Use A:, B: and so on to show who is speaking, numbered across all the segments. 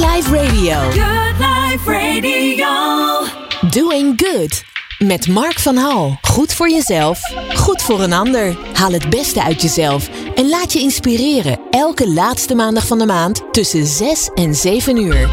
A: Life Radio.
B: Good Life Radio.
A: Doing Good. Met Mark van Hal. Goed voor jezelf, goed voor een ander. Haal het beste uit jezelf en laat je inspireren. Elke laatste maandag van de maand tussen 6 en 7 uur.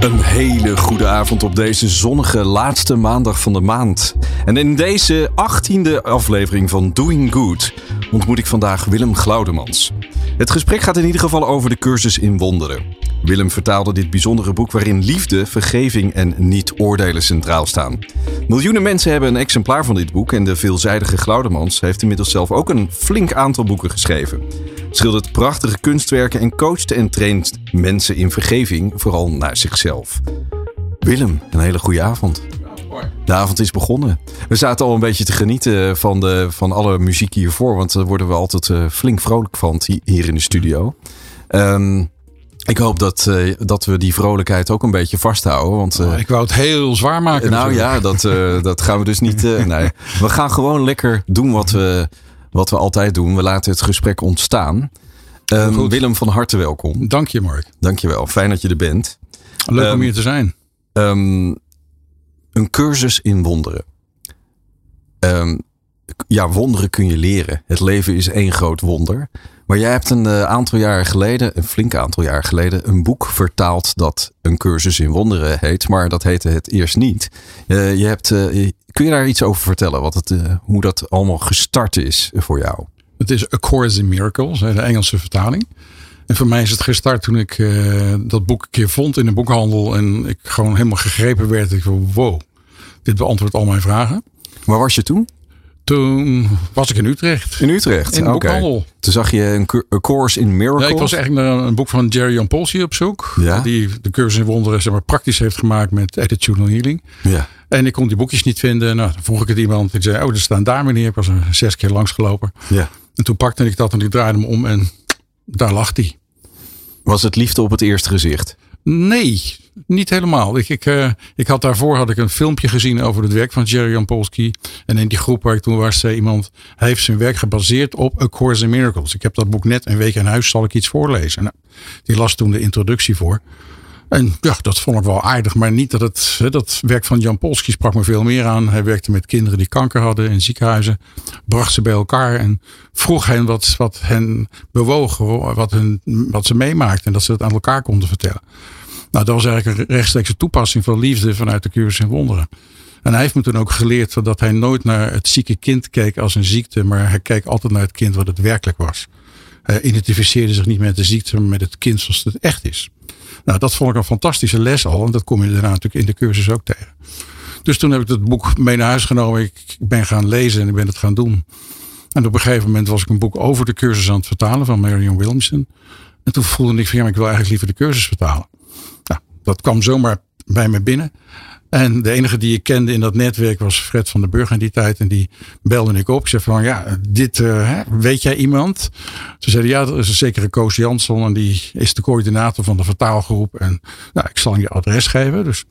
C: Een hele goede avond op deze zonnige laatste maandag van de maand. En in deze achttiende aflevering van Doing Good ontmoet ik vandaag Willem Glaudemans. Het gesprek gaat in ieder geval over de cursus in wonderen. Willem vertaalde dit bijzondere boek waarin liefde, vergeving en niet oordelen centraal staan. Miljoenen mensen hebben een exemplaar van dit boek en de veelzijdige Glaudemans heeft inmiddels zelf ook een flink aantal boeken geschreven. Schildert prachtige kunstwerken en coacht en traint mensen in vergeving, vooral naar zichzelf. Willem, een hele goede avond. De avond is begonnen. We zaten al een beetje te genieten van, de, van alle muziek hiervoor, want daar worden we altijd uh, flink vrolijk van hier in de studio. Um, ik hoop dat, uh, dat we die vrolijkheid ook een beetje vasthouden. Want,
D: uh, ik wou het heel zwaar maken.
C: Nou ja, dat, uh, dat gaan we dus niet. nee. We gaan gewoon lekker doen wat we, wat we altijd doen. We laten het gesprek ontstaan. Um, Willem, van harte welkom.
D: Dank je, Mark.
C: Dank je wel. Fijn dat je er bent.
D: Leuk um, om hier te zijn.
C: Um, een cursus in wonderen. ja, wonderen kun je leren. Het leven is één groot wonder. Maar jij hebt een uh, aantal jaren geleden, een flink aantal jaar geleden, een boek vertaald dat een cursus in wonderen heet. Maar dat heette het eerst niet. Uh, je hebt, uh, kun je daar iets over vertellen? Wat het, hoe dat allemaal gestart is voor jou?
D: Het is A Course in Miracles, de Engelse vertaling. En voor mij is het gestart toen ik dat boek een keer vond in een boekhandel. En ik gewoon helemaal gegrepen werd. Ik dacht, wow, dit beantwoordt al mijn vragen.
C: Waar was je toen?
D: Toen was ik in Utrecht.
C: In Utrecht?
D: In de boekhandel.
C: Toen zag je een, een course in miracles.
D: Ja, ik was eigenlijk naar een boek van Jerry Jan Polsi op zoek.
C: Ja?
D: Die de cursus in wonderen zeg maar, praktisch heeft gemaakt met attitudinal healing.
C: Ja.
D: En ik kon die boekjes niet vinden. Nou, dan vroeg ik het iemand. Ik zei, oh, er staan daar meneer. Ik was er zes keer langs gelopen.
C: Ja.
D: En toen pakte ik dat en ik draaide hem om en daar lag hij.
C: Was het liefde op het eerste gezicht?
D: Nee, niet helemaal. Ik, ik, uh, ik had daarvoor had ik een filmpje gezien over het werk van Jerry Jan Polsky. En in die groep waar ik toen was, zei iemand: hij heeft zijn werk gebaseerd op A Course in Miracles. Ik heb dat boek net een week in huis, zal ik iets voorlezen. Nou, die las toen de introductie voor. En ja, dat vond ik wel aardig, maar niet dat het. Dat werk van Jan Polsky sprak me veel meer aan. Hij werkte met kinderen die kanker hadden in ziekenhuizen. Bracht ze bij elkaar en vroeg hen wat, wat hen bewoog, wat, hun, wat ze meemaakten. En dat ze het aan elkaar konden vertellen. Nou, dat was eigenlijk een rechtstreekse toepassing van liefde vanuit de cursus in wonderen. En hij heeft me toen ook geleerd dat hij nooit naar het zieke kind keek als een ziekte, maar hij keek altijd naar het kind wat het werkelijk was. Hij identificeerde zich niet met de ziekte, maar met het kind zoals het echt is. Nou, dat vond ik een fantastische les al. En dat kom je daarna natuurlijk in de cursus ook tegen. Dus toen heb ik het boek mee naar huis genomen. Ik ben gaan lezen en ik ben het gaan doen. En op een gegeven moment was ik een boek over de cursus aan het vertalen van Marion Williamson. En toen voelde ik van ja, ik wil eigenlijk liever de cursus vertalen. Nou, dat kwam zomaar bij me binnen. En de enige die ik kende in dat netwerk was Fred van den Burg in die tijd. En die belde ik op. Ik zei van, ja, dit, uh, weet jij iemand? Ze zeiden, ja, er is een zekere Koos Jansson. En die is de coördinator van de vertaalgroep. En nou, ik zal je adres geven. Dus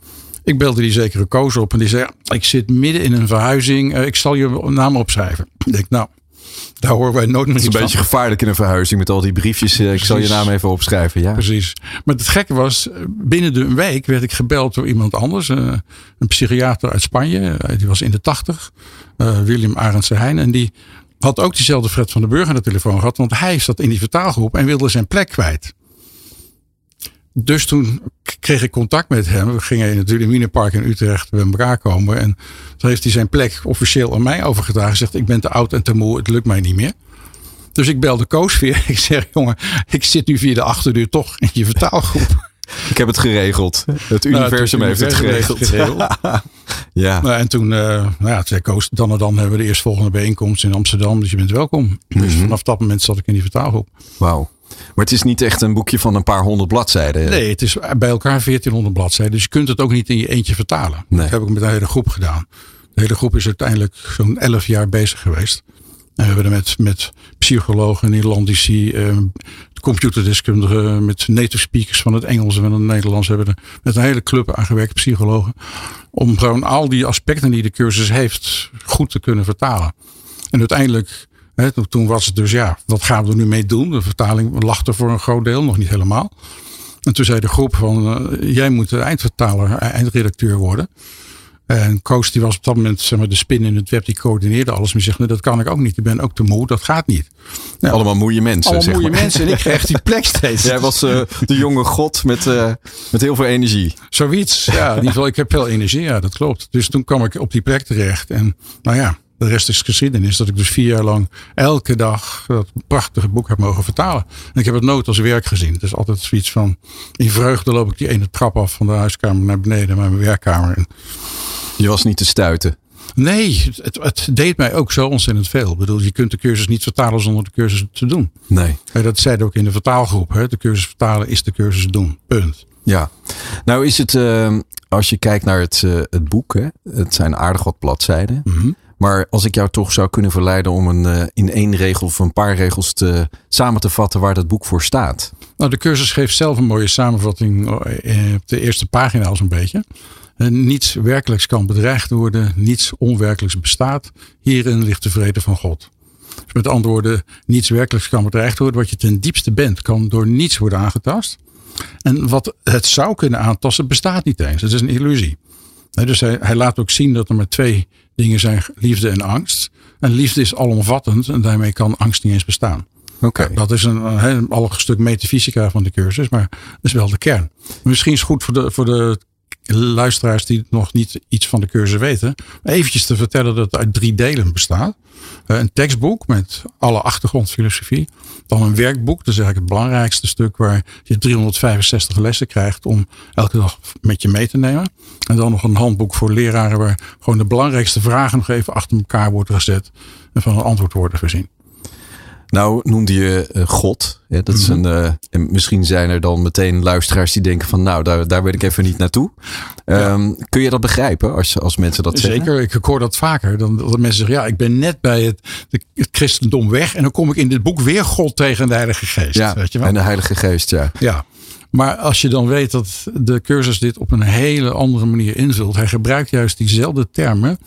D: ik belde die zekere Koos op. En die zei, ik zit midden in een verhuizing. Uh, ik zal je naam opschrijven. Ik denk, nou, daar horen wij nooit meer
C: Het is een beetje gevaarlijk in een verhuizing met al die briefjes. Uh, ik zal je naam even opschrijven. Ja.
D: Precies. Maar het gekke was, binnen de week werd ik gebeld door iemand anders. Uh, een psychiater uit Spanje. Die was in de tachtig. William Arendse Heijn. En die had ook diezelfde Fred van den Burg aan de telefoon gehad. Want hij zat in die vertaalgroep en wilde zijn plek kwijt. Dus toen kreeg ik contact met hem. We gingen in het Wilhelminapark in Utrecht bij elkaar komen. En toen heeft hij zijn plek officieel aan mij overgedragen. Zegt, ik ben te oud en te moe, het lukt mij niet meer. Dus ik belde Koos weer. Ik zeg, jongen, ik zit nu via de achterdeur toch in je vertaalgroep.
C: Ik heb het geregeld. Het nou, universum heeft het geregeld.
D: ja. Nou, en toen, uh, nou ja, zei Koos, dan en dan hebben we de eerstvolgende bijeenkomst in Amsterdam. Dus je bent welkom. Mm -hmm. Dus vanaf dat moment zat ik in die vertaalgroep.
C: Wauw. Maar het is niet echt een boekje van een paar honderd bladzijden.
D: Nee, het is bij elkaar 1400 bladzijden. Dus je kunt het ook niet in je eentje vertalen.
C: Nee.
D: Dat heb ik met een hele groep gedaan. De hele groep is uiteindelijk zo'n 11 jaar bezig geweest. En we hebben er met, met psychologen, Nederlandici, eh, computerdeskundigen, met native speakers van het Engels en van het Nederlands. Hebben er met een hele club aan gewerkt, psychologen. Om gewoon al die aspecten die de cursus heeft goed te kunnen vertalen. En uiteindelijk toen was het dus ja, wat gaan we er nu mee doen? De vertaling er voor een groot deel, nog niet helemaal. En toen zei de groep van, uh, jij moet de eindvertaler, eindredacteur worden. En Koos die was op dat moment zeg maar, de spin in het web, die coördineerde alles. Maar zegt, nee, dat kan ik ook niet. Ik ben ook te moe, dat gaat niet.
C: Nou, allemaal moeie mensen.
D: Allemaal
C: zeg
D: moeie
C: maar.
D: mensen en ik kreeg die plek steeds.
C: Jij was uh, de jonge god met, uh, met heel veel energie.
D: Zoiets, ja. In ieder geval, ik heb veel energie, ja, dat klopt. Dus toen kwam ik op die plek terecht. En nou ja, de rest is geschiedenis. Dat ik dus vier jaar lang elke dag dat prachtige boek heb mogen vertalen. En ik heb het nooit als werk gezien. Het is altijd zoiets van, in vreugde loop ik die ene trap af van de huiskamer naar beneden naar mijn werkkamer. En
C: je was niet te stuiten.
D: Nee, het, het, deed mij ook zo ontzettend veel. Ik bedoel, je kunt de cursus niet vertalen zonder de cursus te doen.
C: Nee.
D: Dat zeiden ook in de vertaalgroep. Hè? De cursus vertalen is de cursus doen. Punt.
C: Ja. Nou is het, uh, als je kijkt naar het, uh, het boek, hè? het zijn aardig wat bladzijden.
D: Mm -hmm.
C: Maar als ik jou toch zou kunnen verleiden om een, uh, in één regel of een paar regels te, samen te vatten waar dat boek voor staat.
D: Nou, de cursus geeft zelf een mooie samenvatting op de eerste pagina al zo'n beetje. Niets werkelijks kan bedreigd worden, niets onwerkelijks bestaat. Hierin ligt de vrede van God. Dus met andere woorden, niets werkelijks kan bedreigd worden. Wat je ten diepste bent, kan door niets worden aangetast. En wat het zou kunnen aantasten, bestaat niet eens. Het is een illusie. Dus hij, hij laat ook zien dat er maar twee dingen zijn: liefde en angst. En liefde is alomvattend en daarmee kan angst niet eens bestaan.
C: Oké. Okay.
D: Dat is een, een, een stuk metafysica van de cursus, maar dat is wel de kern. Misschien is het goed voor de, voor de luisteraars die nog niet iets van de cursus weten, eventjes te vertellen dat het uit drie delen bestaat. Een tekstboek met alle achtergrondfilosofie. Dan een werkboek, dat is eigenlijk het belangrijkste stuk waar je 365 lessen krijgt om elke dag met je mee te nemen. En dan nog een handboek voor leraren waar gewoon de belangrijkste vragen nog even achter elkaar worden gezet en van een antwoord worden voorzien.
C: Nou noemde je uh, God. Ja, dat is een, uh, en misschien zijn er dan meteen luisteraars die denken van nou, daar, daar wil ik even niet naartoe. Ja. Um, kun je dat begrijpen als, als mensen dat
D: Zeker,
C: zeggen?
D: Zeker, ik hoor dat vaker. Dan, dat mensen zeggen, ja, ik ben net bij het, het christendom weg en dan kom ik in dit boek weer God tegen de Heilige Geest.
C: Ja,
D: weet je wel?
C: en de Heilige Geest, ja.
D: Ja, maar als je dan weet dat de cursus dit op een hele andere manier invult. Hij gebruikt juist diezelfde termen.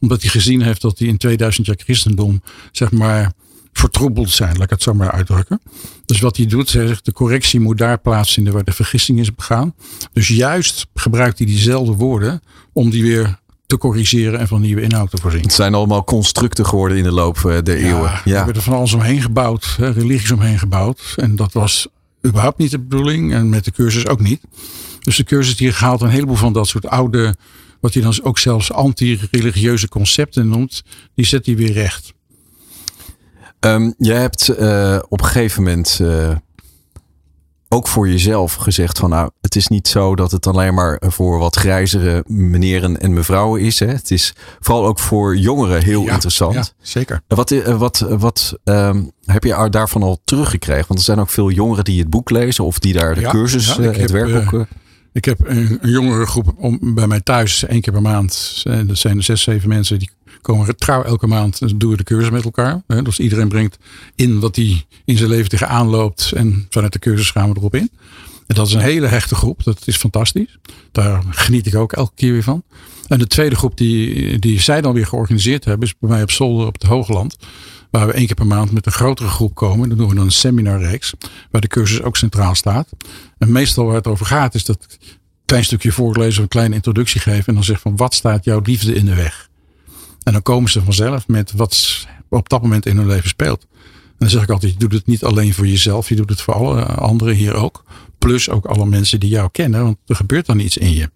D: Omdat hij gezien heeft dat hij in 2000 jaar christendom, zeg maar, vertroebeld zijn, laat ik het zo maar uitdrukken. Dus wat hij doet, hij zegt de correctie moet daar plaatsvinden waar de vergissing is begaan. Dus juist gebruikt hij diezelfde woorden om die weer te corrigeren en van nieuwe inhoud te voorzien.
C: Het zijn allemaal constructen geworden in de loop der eeuwen.
D: Ja, er werd er van alles omheen gebouwd, religies omheen gebouwd. En dat was überhaupt niet de bedoeling en met de cursus ook niet. Dus de cursus die haalt een heleboel van dat soort oude, wat hij dan ook zelfs anti-religieuze concepten noemt, die zet hij weer recht.
C: Um, jij hebt uh, op een gegeven moment uh, ook voor jezelf gezegd van nou, het is niet zo dat het alleen maar voor wat grijzere meneren en mevrouwen is. Hè. Het is vooral ook voor jongeren heel
D: ja,
C: interessant.
D: Ja, zeker.
C: Wat, uh, wat, wat um, heb je daarvan al teruggekregen? Want er zijn ook veel jongeren die het boek lezen of die daar de
D: ja,
C: cursus,
D: ja,
C: het
D: heb,
C: werkboek...
D: ik heb een, een jongere groep om, bij mij thuis één keer per maand. Dat zijn er zes, zeven mensen die komen trouw elke maand doen we de cursus met elkaar. Dus iedereen brengt in wat hij in zijn leven tegenaan loopt. En vanuit de cursus gaan we erop in. En dat is een hele hechte groep. Dat is fantastisch. Daar geniet ik ook elke keer weer van. En de tweede groep die, die zij dan weer georganiseerd hebben. Is bij mij op zolder op het Hoogland. Waar we één keer per maand met een grotere groep komen. Dan doen we dan een seminarreeks. Waar de cursus ook centraal staat. En meestal waar het over gaat is dat klein stukje voorlezen. Een kleine introductie geven. En dan zeg van wat staat jouw liefde in de weg? En dan komen ze vanzelf met wat op dat moment in hun leven speelt. En dan zeg ik altijd, je doet het niet alleen voor jezelf, je doet het voor alle anderen hier ook. Plus ook alle mensen die jou kennen, want er gebeurt dan iets in je.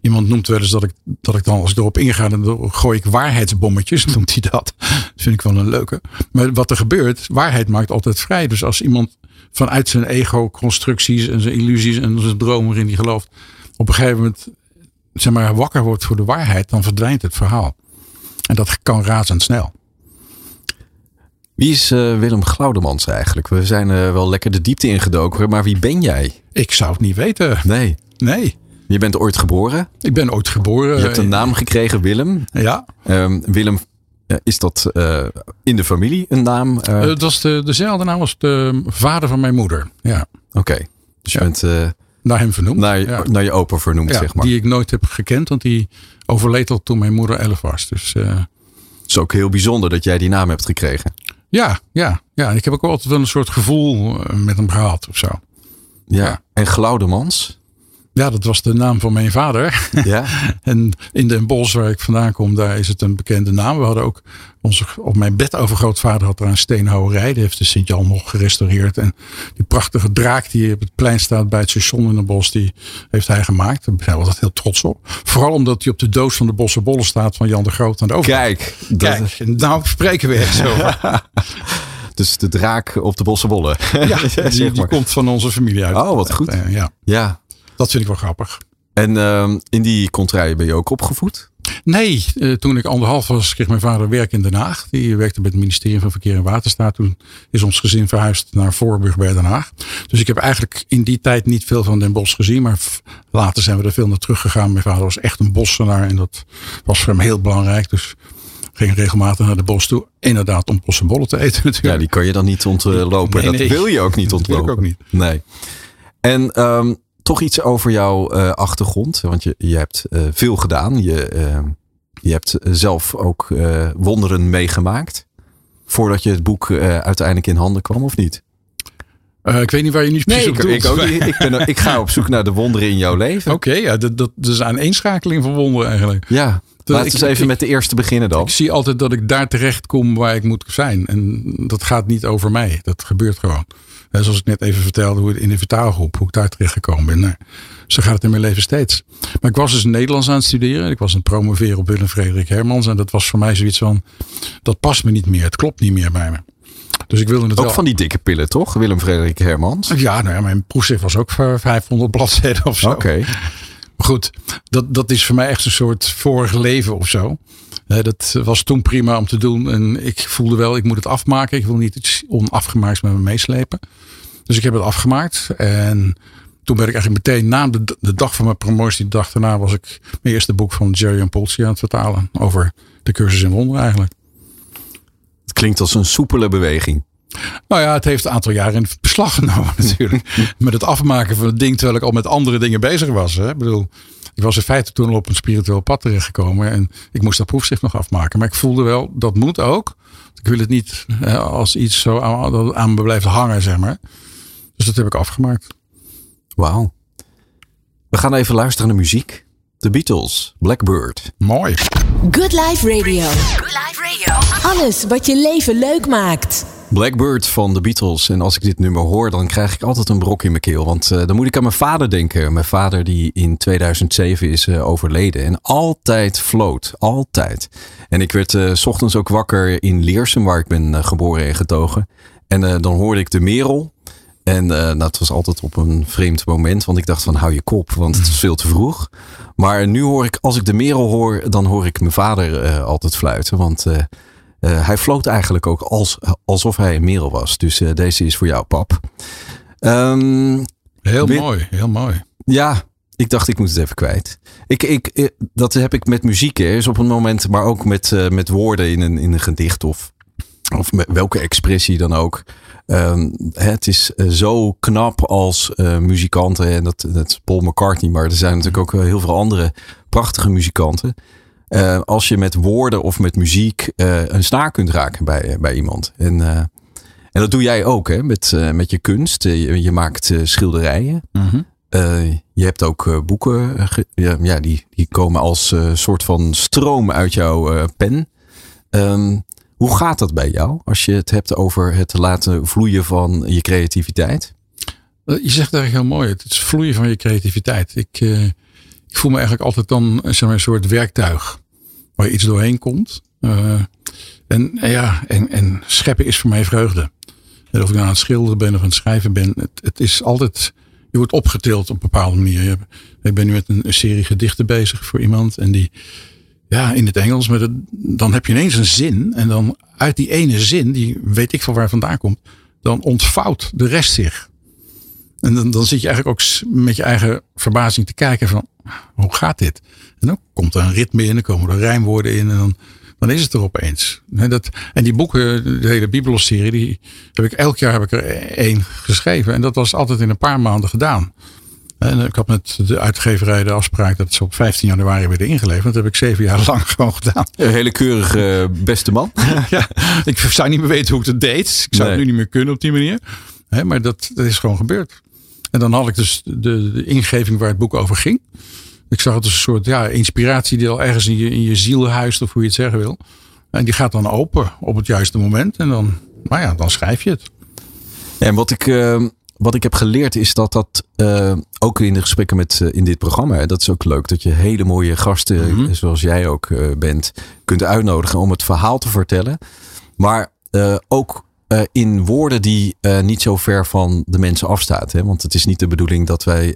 D: Iemand noemt wel eens dat ik, dat ik dan, als ik erop inga, dan gooi ik waarheidsbommetjes, noemt hij dat. Dat vind ik wel een leuke. Maar wat er gebeurt, waarheid maakt altijd vrij. Dus als iemand vanuit zijn ego-constructies en zijn illusies en zijn dromen waarin hij gelooft, op een gegeven moment zeg maar, wakker wordt voor de waarheid, dan verdwijnt het verhaal. En dat kan razendsnel.
C: Wie is uh, Willem Glaudemans eigenlijk? We zijn uh, wel lekker de diepte ingedoken, maar wie ben jij?
D: Ik zou het niet weten.
C: Nee.
D: Nee.
C: Je bent ooit geboren?
D: Ik ben ooit geboren.
C: Je hebt een naam gekregen, Willem.
D: Ja.
C: Um, Willem, is dat uh, in de familie een naam?
D: dat was de, dezelfde naam als de vader van mijn moeder. Ja.
C: Oké. Okay. Dus je
D: ja.
C: bent
D: naar hem vernoemd.
C: Naar,
D: ja.
C: naar je opa vernoemd,
D: ja,
C: zeg maar.
D: Die ik nooit heb gekend, want die overleed al toen mijn moeder elf was. Dus, uh...
C: Het is ook heel bijzonder dat jij die naam hebt gekregen.
D: Ja, ja, ja. Ik heb ook altijd wel een soort gevoel met hem gehad of zo.
C: Ja. En Glaudemans?
D: Ja, dat was de naam van mijn vader.
C: Ja.
D: en in Den Bosch, waar ik vandaan kom, daar is het een bekende naam. We hadden ook onze, op mijn bed overgrootvader had er een steenhouwerij. Die heeft de Sint-Jan nog gerestaureerd. En die prachtige draak die op het plein staat bij het station in Den Bosch, die heeft hij gemaakt. Daar zijn we altijd heel trots op. Vooral omdat hij op de doos van de Bosse Bollen staat van Jan de Groot aan de overkant.
C: Kijk,
D: Kijk, nou spreken we echt zo.
C: dus de draak op de Bossenbollen.
D: Ja, die, die komt van onze familie uit.
C: Oh, wat goed.
D: Eh, Ja,
C: Ja.
D: Dat vind ik wel grappig.
C: En ehm, in die contraien ben je ook opgevoed?
D: Nee, eh, toen ik anderhalf was, kreeg mijn vader werk in Den Haag. Die werkte bij het ministerie van Verkeer en Waterstaat. Toen is ons gezin verhuisd naar Voorburg bij Den Haag. Dus ik heb eigenlijk in die tijd niet veel van Den Bosch gezien. Maar later zijn we er veel naar teruggegaan. Mijn vader was echt een bossenaar. En dat was voor hem heel belangrijk. Dus ging regelmatig naar de bos toe. Inderdaad, om bossenbollen te eten natuurlijk.
C: Ja, die kan je dan niet ontlopen.
D: Nee,
C: dat
D: nee.
C: wil je ook niet
D: Dat wil ik
C: ontlopen.
D: ook niet.
C: Nee. En ehm, toch iets over jouw eh, achtergrond. Want je, je hebt eh, veel gedaan. Je, ehm, je hebt zelf ook eh, wonderen meegemaakt. Voordat je het boek eh, uiteindelijk in handen kwam, of niet?
D: Eh, ik weet niet waar je nu precies
C: ik,
D: op
C: ik, ook niet. ik, ben, ik ga op zoek naar de wonderen in jouw leven.
D: Oké, ja, dat, dat, dat is een aaneenschakeling van wonderen eigenlijk.
C: Ja, laten we
D: ik-
C: eens even
D: ik-
C: met de eerste beginnen dan.
D: Ik zie altijd dat ik daar terecht kom waar ik moet zijn. En dat gaat niet over mij. Dat gebeurt gewoon. Zoals ik net even vertelde hoe in de vertaalgroep, hoe ik daar terecht gekomen ben. Nou, zo gaat het in mijn leven steeds. Maar ik was dus Nederlands aan het studeren. Ik was aan het promoveren op Willem Frederik Hermans. En dat was voor mij zoiets van, dat past me niet meer. Het klopt niet meer bij me. Dus ik wilde het
C: Ook
D: wel.
C: van die dikke pillen, toch? Willem Frederik Hermans.
D: Ja, nou ja, mijn proefschrift was ook voor 500 bladzijden of zo.
C: Oké.
D: Goed, dat, dat is voor mij echt een soort vorig leven of zo. Dat was toen prima om te doen. En ik voelde wel, ik moet het afmaken. Ik wil niet iets onafgemaakts met me meeslepen. Dus ik heb het afgemaakt. En toen ben ik eigenlijk meteen na de, de dag van mijn promotie, de dag daarna, was ik mijn eerste boek van Jerry en Polsi aan het vertalen. Over de cursus in wonderen eigenlijk.
C: Het klinkt als een soepele beweging.
D: Nou ja, het heeft een aantal jaren in beslag genomen natuurlijk. met het afmaken van het ding terwijl ik al met andere dingen bezig was. Hè. Ik bedoel, ik was in feite toen al op een spiritueel pad terechtgekomen. En ik moest dat proefschrift nog afmaken. Maar ik voelde wel, dat moet ook. Ik wil het niet hè, als iets zo aan, dat aan me blijft hangen, zeg maar. Dus dat heb ik afgemaakt.
C: Wauw. We gaan even luisteren naar muziek. The Beatles, Blackbird.
D: Mooi.
A: Good Life Radio. Alles wat je leven leuk maakt.
C: Blackbird van de Beatles. En als ik dit nummer hoor, dan krijg ik altijd een brok in mijn keel. Want eh, dan moet ik aan mijn vader denken. Mijn vader die in 2007 is eh, overleden. En altijd floot. Altijd. En ik werd eh, s ochtends ook wakker in Leersum, waar ik ben geboren en getogen. En dan hoorde ik de Merel. En nou, het was altijd op een vreemd moment. Want ik dacht van hou je kop, want het is veel te vroeg. Maar nu hoor ik, als ik de Merel hoor, dan hoor ik mijn vader altijd fluiten. Want eh, hij floot eigenlijk ook als, alsof hij een merel was. Dus eh, deze is voor jou, pap. Ehm,
D: Heel mooi, heel mooi.
C: ja, ik dacht ik moet het even kwijt. Ik, ik, eh, dat heb ik met muziek. Hè, is op een moment, maar ook met, met woorden in een, in een gedicht of, of met welke expressie dan ook. Ehm, het is zo knap als muzikanten. En dat, dat is Paul McCartney, maar er zijn natuurlijk ook heel veel andere prachtige muzikanten. Eh, als je met woorden of met muziek eh, een snaar kunt raken bij, bij iemand. En, eh, en dat doe jij ook hè, met, eh, met je kunst. Eh, je, je maakt eh, schilderijen. Eh, je hebt ook eh, boeken, eh, ja, die, die komen als eh, soort van stroom uit jouw eh, pen. Ehm, hoe gaat dat bij jou als je het hebt over het laten vloeien van je creativiteit?
D: Eh, Je zegt eigenlijk heel mooi. Het is vloeien van je creativiteit. Ik, eh, ik voel me eigenlijk altijd dan eh, zeg maar, een soort werktuig. Waar iets doorheen komt. Eh, en, eh, ja, en, en scheppen is voor mij vreugde. En of ik nou aan het schilderen ben of aan het schrijven ben. Het, is altijd, je wordt opgetild op een bepaalde manier. Ik ben nu met een, serie gedichten bezig voor iemand. En die, ja, in het Engels. Maar dan heb je ineens een zin. En dan uit die ene zin, die weet ik van waar vandaan komt. Dan ontvouwt de rest zich. En dan, dan zit je eigenlijk ook met je eigen verbazing te kijken van, hoe gaat dit? En dan komt er een ritme in, dan komen er rijmwoorden in en dan, dan is het er opeens. Hè, dat, en die boeken, de hele Bibelserie, die heb ik elk jaar heb ik er één geschreven. En dat was altijd in een paar maanden gedaan. En ik had met de uitgeverij de afspraak dat ze op 15 januari werden ingeleverd. Dat heb ik zeven jaar lang gewoon gedaan.
C: Een hele keurige eh, beste man.
D: Ja, ik zou niet meer weten hoe ik het deed. Ik zou
C: Nee.
D: het nu niet meer kunnen op die manier. Maar dat, dat is gewoon gebeurd. En dan had ik dus de, de ingeving waar het boek over ging. Ik zag het als een soort ja, inspiratie die al ergens in je, in je ziel huist, of hoe je het zeggen wil. En die gaat dan open op het juiste moment. En dan, nou ja, dan schrijf je het.
C: En wat ik, uh, wat ik heb geleerd is dat dat uh, ook in de gesprekken met uh, in dit programma, dat is ook leuk dat je hele mooie gasten, mm -hmm. zoals jij ook bent, kunt uitnodigen om het verhaal te vertellen. Maar ook in woorden die niet zo ver van de mensen afstaat. Hè? Want het is niet de bedoeling dat wij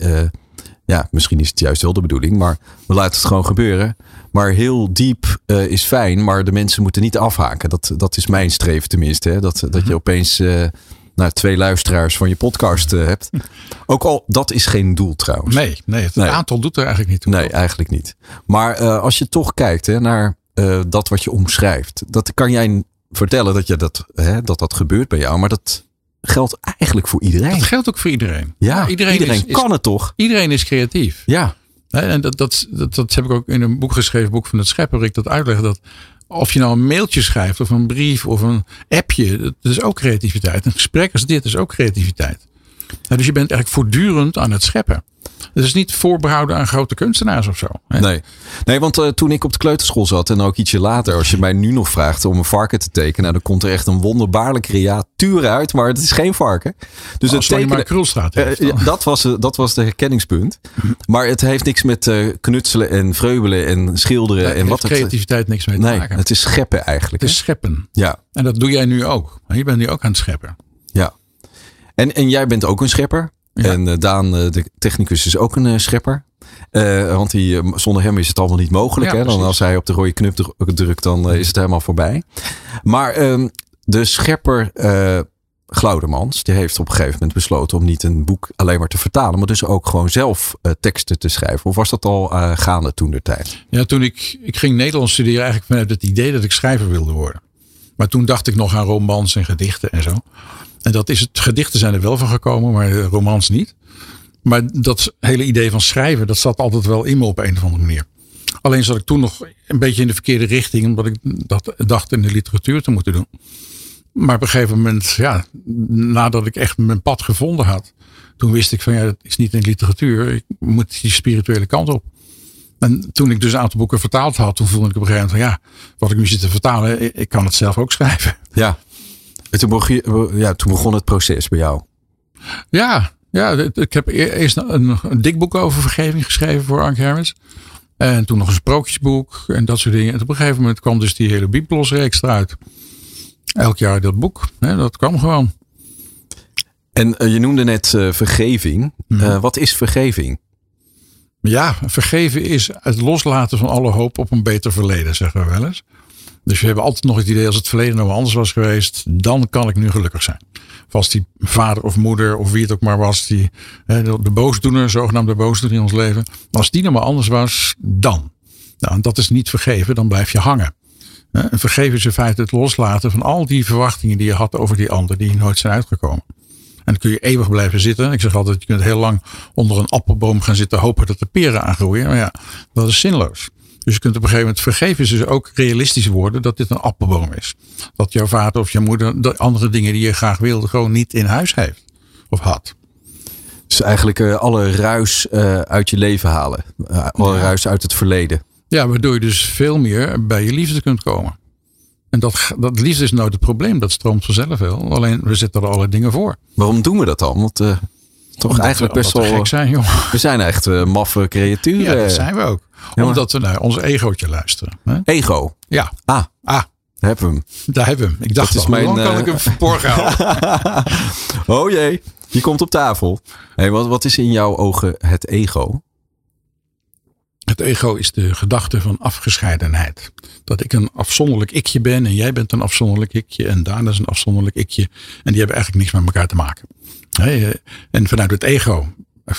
C: ja, misschien is het juist wel de bedoeling, maar we laten het gewoon gebeuren. Maar heel diep is fijn, maar de mensen moeten niet afhaken. Dat, dat is mijn streven tenminste. Hè? Dat, dat je opeens uh, nou, twee luisteraars van je podcast hebt. Ook al, dat is geen doel trouwens.
D: Nee, nee het nee. aantal doet er eigenlijk niet toe.
C: Nee, eigenlijk niet. Maar als je toch kijkt hè, naar dat wat je omschrijft. Dat kan jij vertellen dat, je dat, hè, dat dat gebeurt bij jou. Maar dat geldt eigenlijk voor iedereen.
D: Dat geldt ook voor iedereen.
C: Ja, ja iedereen, iedereen is, kan
D: is,
C: het toch?
D: Iedereen is creatief.
C: Ja.
D: En dat, dat, dat, dat heb ik ook in een boek geschreven, boek van het schepper, ik dat uitleg dat of je nou een mailtje schrijft of een brief of een appje, dat is ook creativiteit. Een gesprek als dit is ook creativiteit. Dus je bent eigenlijk voortdurend aan het scheppen. Het is niet voorbehouden aan grote kunstenaars of zo.
C: Hè? Nee. nee, want uh, toen ik op de kleuterschool zat en ook ietsje later, als je mij nu nog vraagt om een varken te tekenen, nou, dan komt er echt een wonderbaarlijke creatuur uit, maar het is geen varken.
D: Dus het tekenen, maar Krulstraat heeft,
C: uh, dat, was, dat was de herkenningspunt. Maar het heeft niks met uh, knutselen en vreubelen en schilderen. En wat
D: creativiteit
C: het,
D: niks mee te
C: nee,
D: maken.
C: Het is scheppen eigenlijk.
D: Het is scheppen.
C: Ja.
D: En dat doe jij nu ook. Je bent nu ook aan het scheppen.
C: Ja. En, en jij bent ook een schepper. Ja. En uh, Daan, de technicus, is ook een uh, schepper. Uh, want die, zonder hem is het allemaal niet mogelijk. Ja, hè? Dan als hij op de rode knop drukt, dan is het helemaal voorbij. Maar um, de schepper Glaudemans, die heeft op een gegeven moment besloten om niet een boek alleen maar te vertalen, maar dus ook gewoon zelf teksten te schrijven. Of was dat al gaande toen de tijd?
D: Ja, toen ik, ik ging Nederlands studeren eigenlijk vanuit het idee dat ik schrijver wilde worden. Maar toen dacht ik nog aan romans en gedichten en zo. En dat is het, gedichten zijn er wel van gekomen, maar romans niet. Maar dat hele idee van schrijven, dat zat altijd wel in me op een of andere manier. Alleen zat ik toen nog een beetje in de verkeerde richting, omdat ik dat dacht in de literatuur te moeten doen. Maar op een gegeven moment, ja, nadat ik echt mijn pad gevonden had, toen wist ik van ja, het is niet in literatuur, ik moet die spirituele kant op. En toen ik dus een aantal boeken vertaald had, toen voelde ik op een gegeven moment van ja, wat ik nu zit te vertalen, ik kan het zelf ook schrijven.
C: Ja, en toen begon, ja, toen begon het proces bij jou.
D: Ja, ja, ik heb eerst een, een dik boek over vergeving geschreven voor Anke Hermens. En toen nog een sprookjesboek en dat soort dingen. En op een gegeven moment kwam dus die hele Bibelosreeks eruit. Elk jaar dat boek. Hè, dat kwam gewoon.
C: En uh, je noemde net uh, vergeving. Uh, mm-hmm. wat is vergeving?
D: Ja, vergeven is het loslaten van alle hoop op een beter verleden, zeggen we wel eens. Dus we hebben altijd nog het idee als het verleden nou anders was geweest, dan kan ik nu gelukkig zijn. Of als die vader of moeder of wie het ook maar was, die, de boosdoener, zogenaamde boosdoener in ons leven. Als die nou maar anders was, dan. Nou, dat is niet vergeven, dan blijf je hangen. En vergeven is in feite het loslaten van al die verwachtingen die je had over die ander, die nooit zijn uitgekomen. En dan kun je eeuwig blijven zitten. Ik zeg altijd, je kunt heel lang onder een appelboom gaan zitten hopen dat de peren aangroeien. Maar ja, dat is zinloos. Dus je kunt op een gegeven moment vergeven is dus ook realistisch worden dat dit een appelboom is. Dat jouw vader of je moeder de andere dingen die je graag wilde gewoon niet in huis heeft of had.
C: Dus eigenlijk uh, alle ruis uh, uit je leven halen. Uh, alle ja. ruis uit het verleden.
D: Ja, waardoor je dus veel meer bij je liefde kunt komen. En dat, dat liefde is nooit het probleem. Dat stroomt vanzelf wel. Alleen we zetten er alle dingen voor.
C: Waarom doen we dat dan? Want toch eigenlijk
D: we,
C: best wel.
D: gek zijn, joh.
C: We zijn echt uh, maffe creaturen.
D: Ja, dat zijn we ook. Omdat we naar ons egootje luisteren. Hè?
C: Ego?
D: Ja.
C: Ah.
D: Ah.
C: Daar hebben we hem.
D: Daar hebben we hem. Ik dacht, dat is mijn, kan ik hem verborgen houden?
C: oh jee, die komt op tafel. Hey, wat, wat is in jouw ogen het ego?
D: Het ego is de gedachte van afgescheidenheid. Dat ik een afzonderlijk ikje ben en jij bent een afzonderlijk ikje en Daan is een afzonderlijk ikje. En die hebben eigenlijk niks met elkaar te maken. En vanuit het ego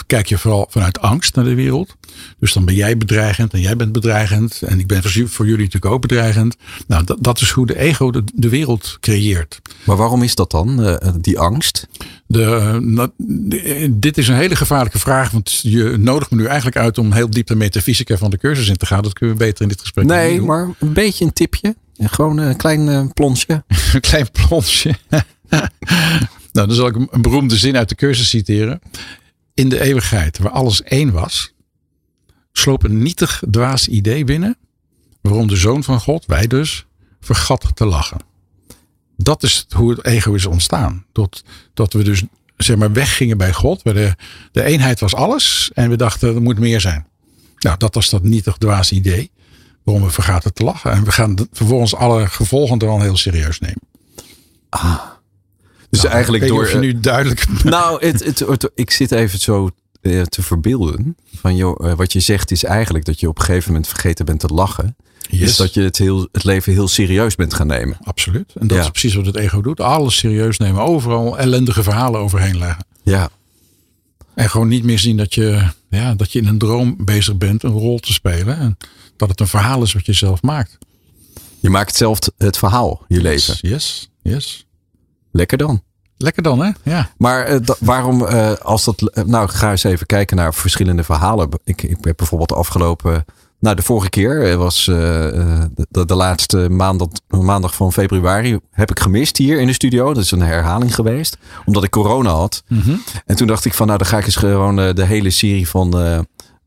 D: kijk je vooral vanuit angst naar de wereld. Dus dan ben jij bedreigend en jij bent bedreigend. En ik ben voor jullie natuurlijk ook bedreigend. Nou, dat, dat is hoe de ego de, de, wereld creëert.
C: Maar waarom is dat dan, uh, die angst?
D: De, uh, dit is een hele gevaarlijke vraag. Want je nodigt me nu eigenlijk uit om heel diep de metafysica van de cursus in te gaan. Dat kunnen we beter in dit gesprek
C: Nee, maar een beetje een tipje. Gewoon een klein uh, plonsje.
D: een klein plonsje. nou, dan zal ik een beroemde zin uit de cursus citeren. in de eeuwigheid, waar alles één was, sloop een nietig dwaas idee binnen. Waarom de zoon van God, wij dus, vergat te lachen. Dat is hoe het ego is ontstaan. Dat, dat we dus zeg maar weggingen bij God. Waar de, de eenheid was alles. En we dachten er moet meer zijn. Nou, dat was dat nietig dwaas idee. Waarom we vergaten te lachen. En we gaan vervolgens alle gevolgen er al heel serieus nemen.
C: Dus
D: Nou,
C: eigenlijk door.
D: of je nu duidelijk.
C: Nou, het, het, het- ik zit even zo eh, te verbeelden. Van joh, eh, wat je zegt is eigenlijk dat je op een gegeven moment vergeten bent te lachen.
D: Yes.
C: Dus dat je het, heel, het leven heel serieus bent gaan nemen.
D: Absoluut. En dat
C: Ja.
D: is precies wat het ego doet. Alles serieus nemen. Overal ellendige verhalen overheen leggen.
C: Ja,
D: En gewoon niet meer zien dat je, ja, dat je in een droom bezig bent een rol te spelen. En dat het een verhaal is wat je zelf maakt.
C: je maakt zelf het verhaal, je leven.
D: Yes, yes.
C: Lekker dan.
D: Lekker dan, hè? Ja.
C: Maar eh, waarom, eh, als dat. eh, nou, ga eens even kijken naar verschillende verhalen. Ik, ik heb bijvoorbeeld de afgelopen. Nou, de vorige keer eh, was eh, eh, de, de laatste maandag, maandag van februari. Heb ik gemist hier in de studio. Dat is een herhaling geweest. Omdat ik corona had. En toen dacht ik van, nou, dan ga ik eens gewoon de hele serie van, eh,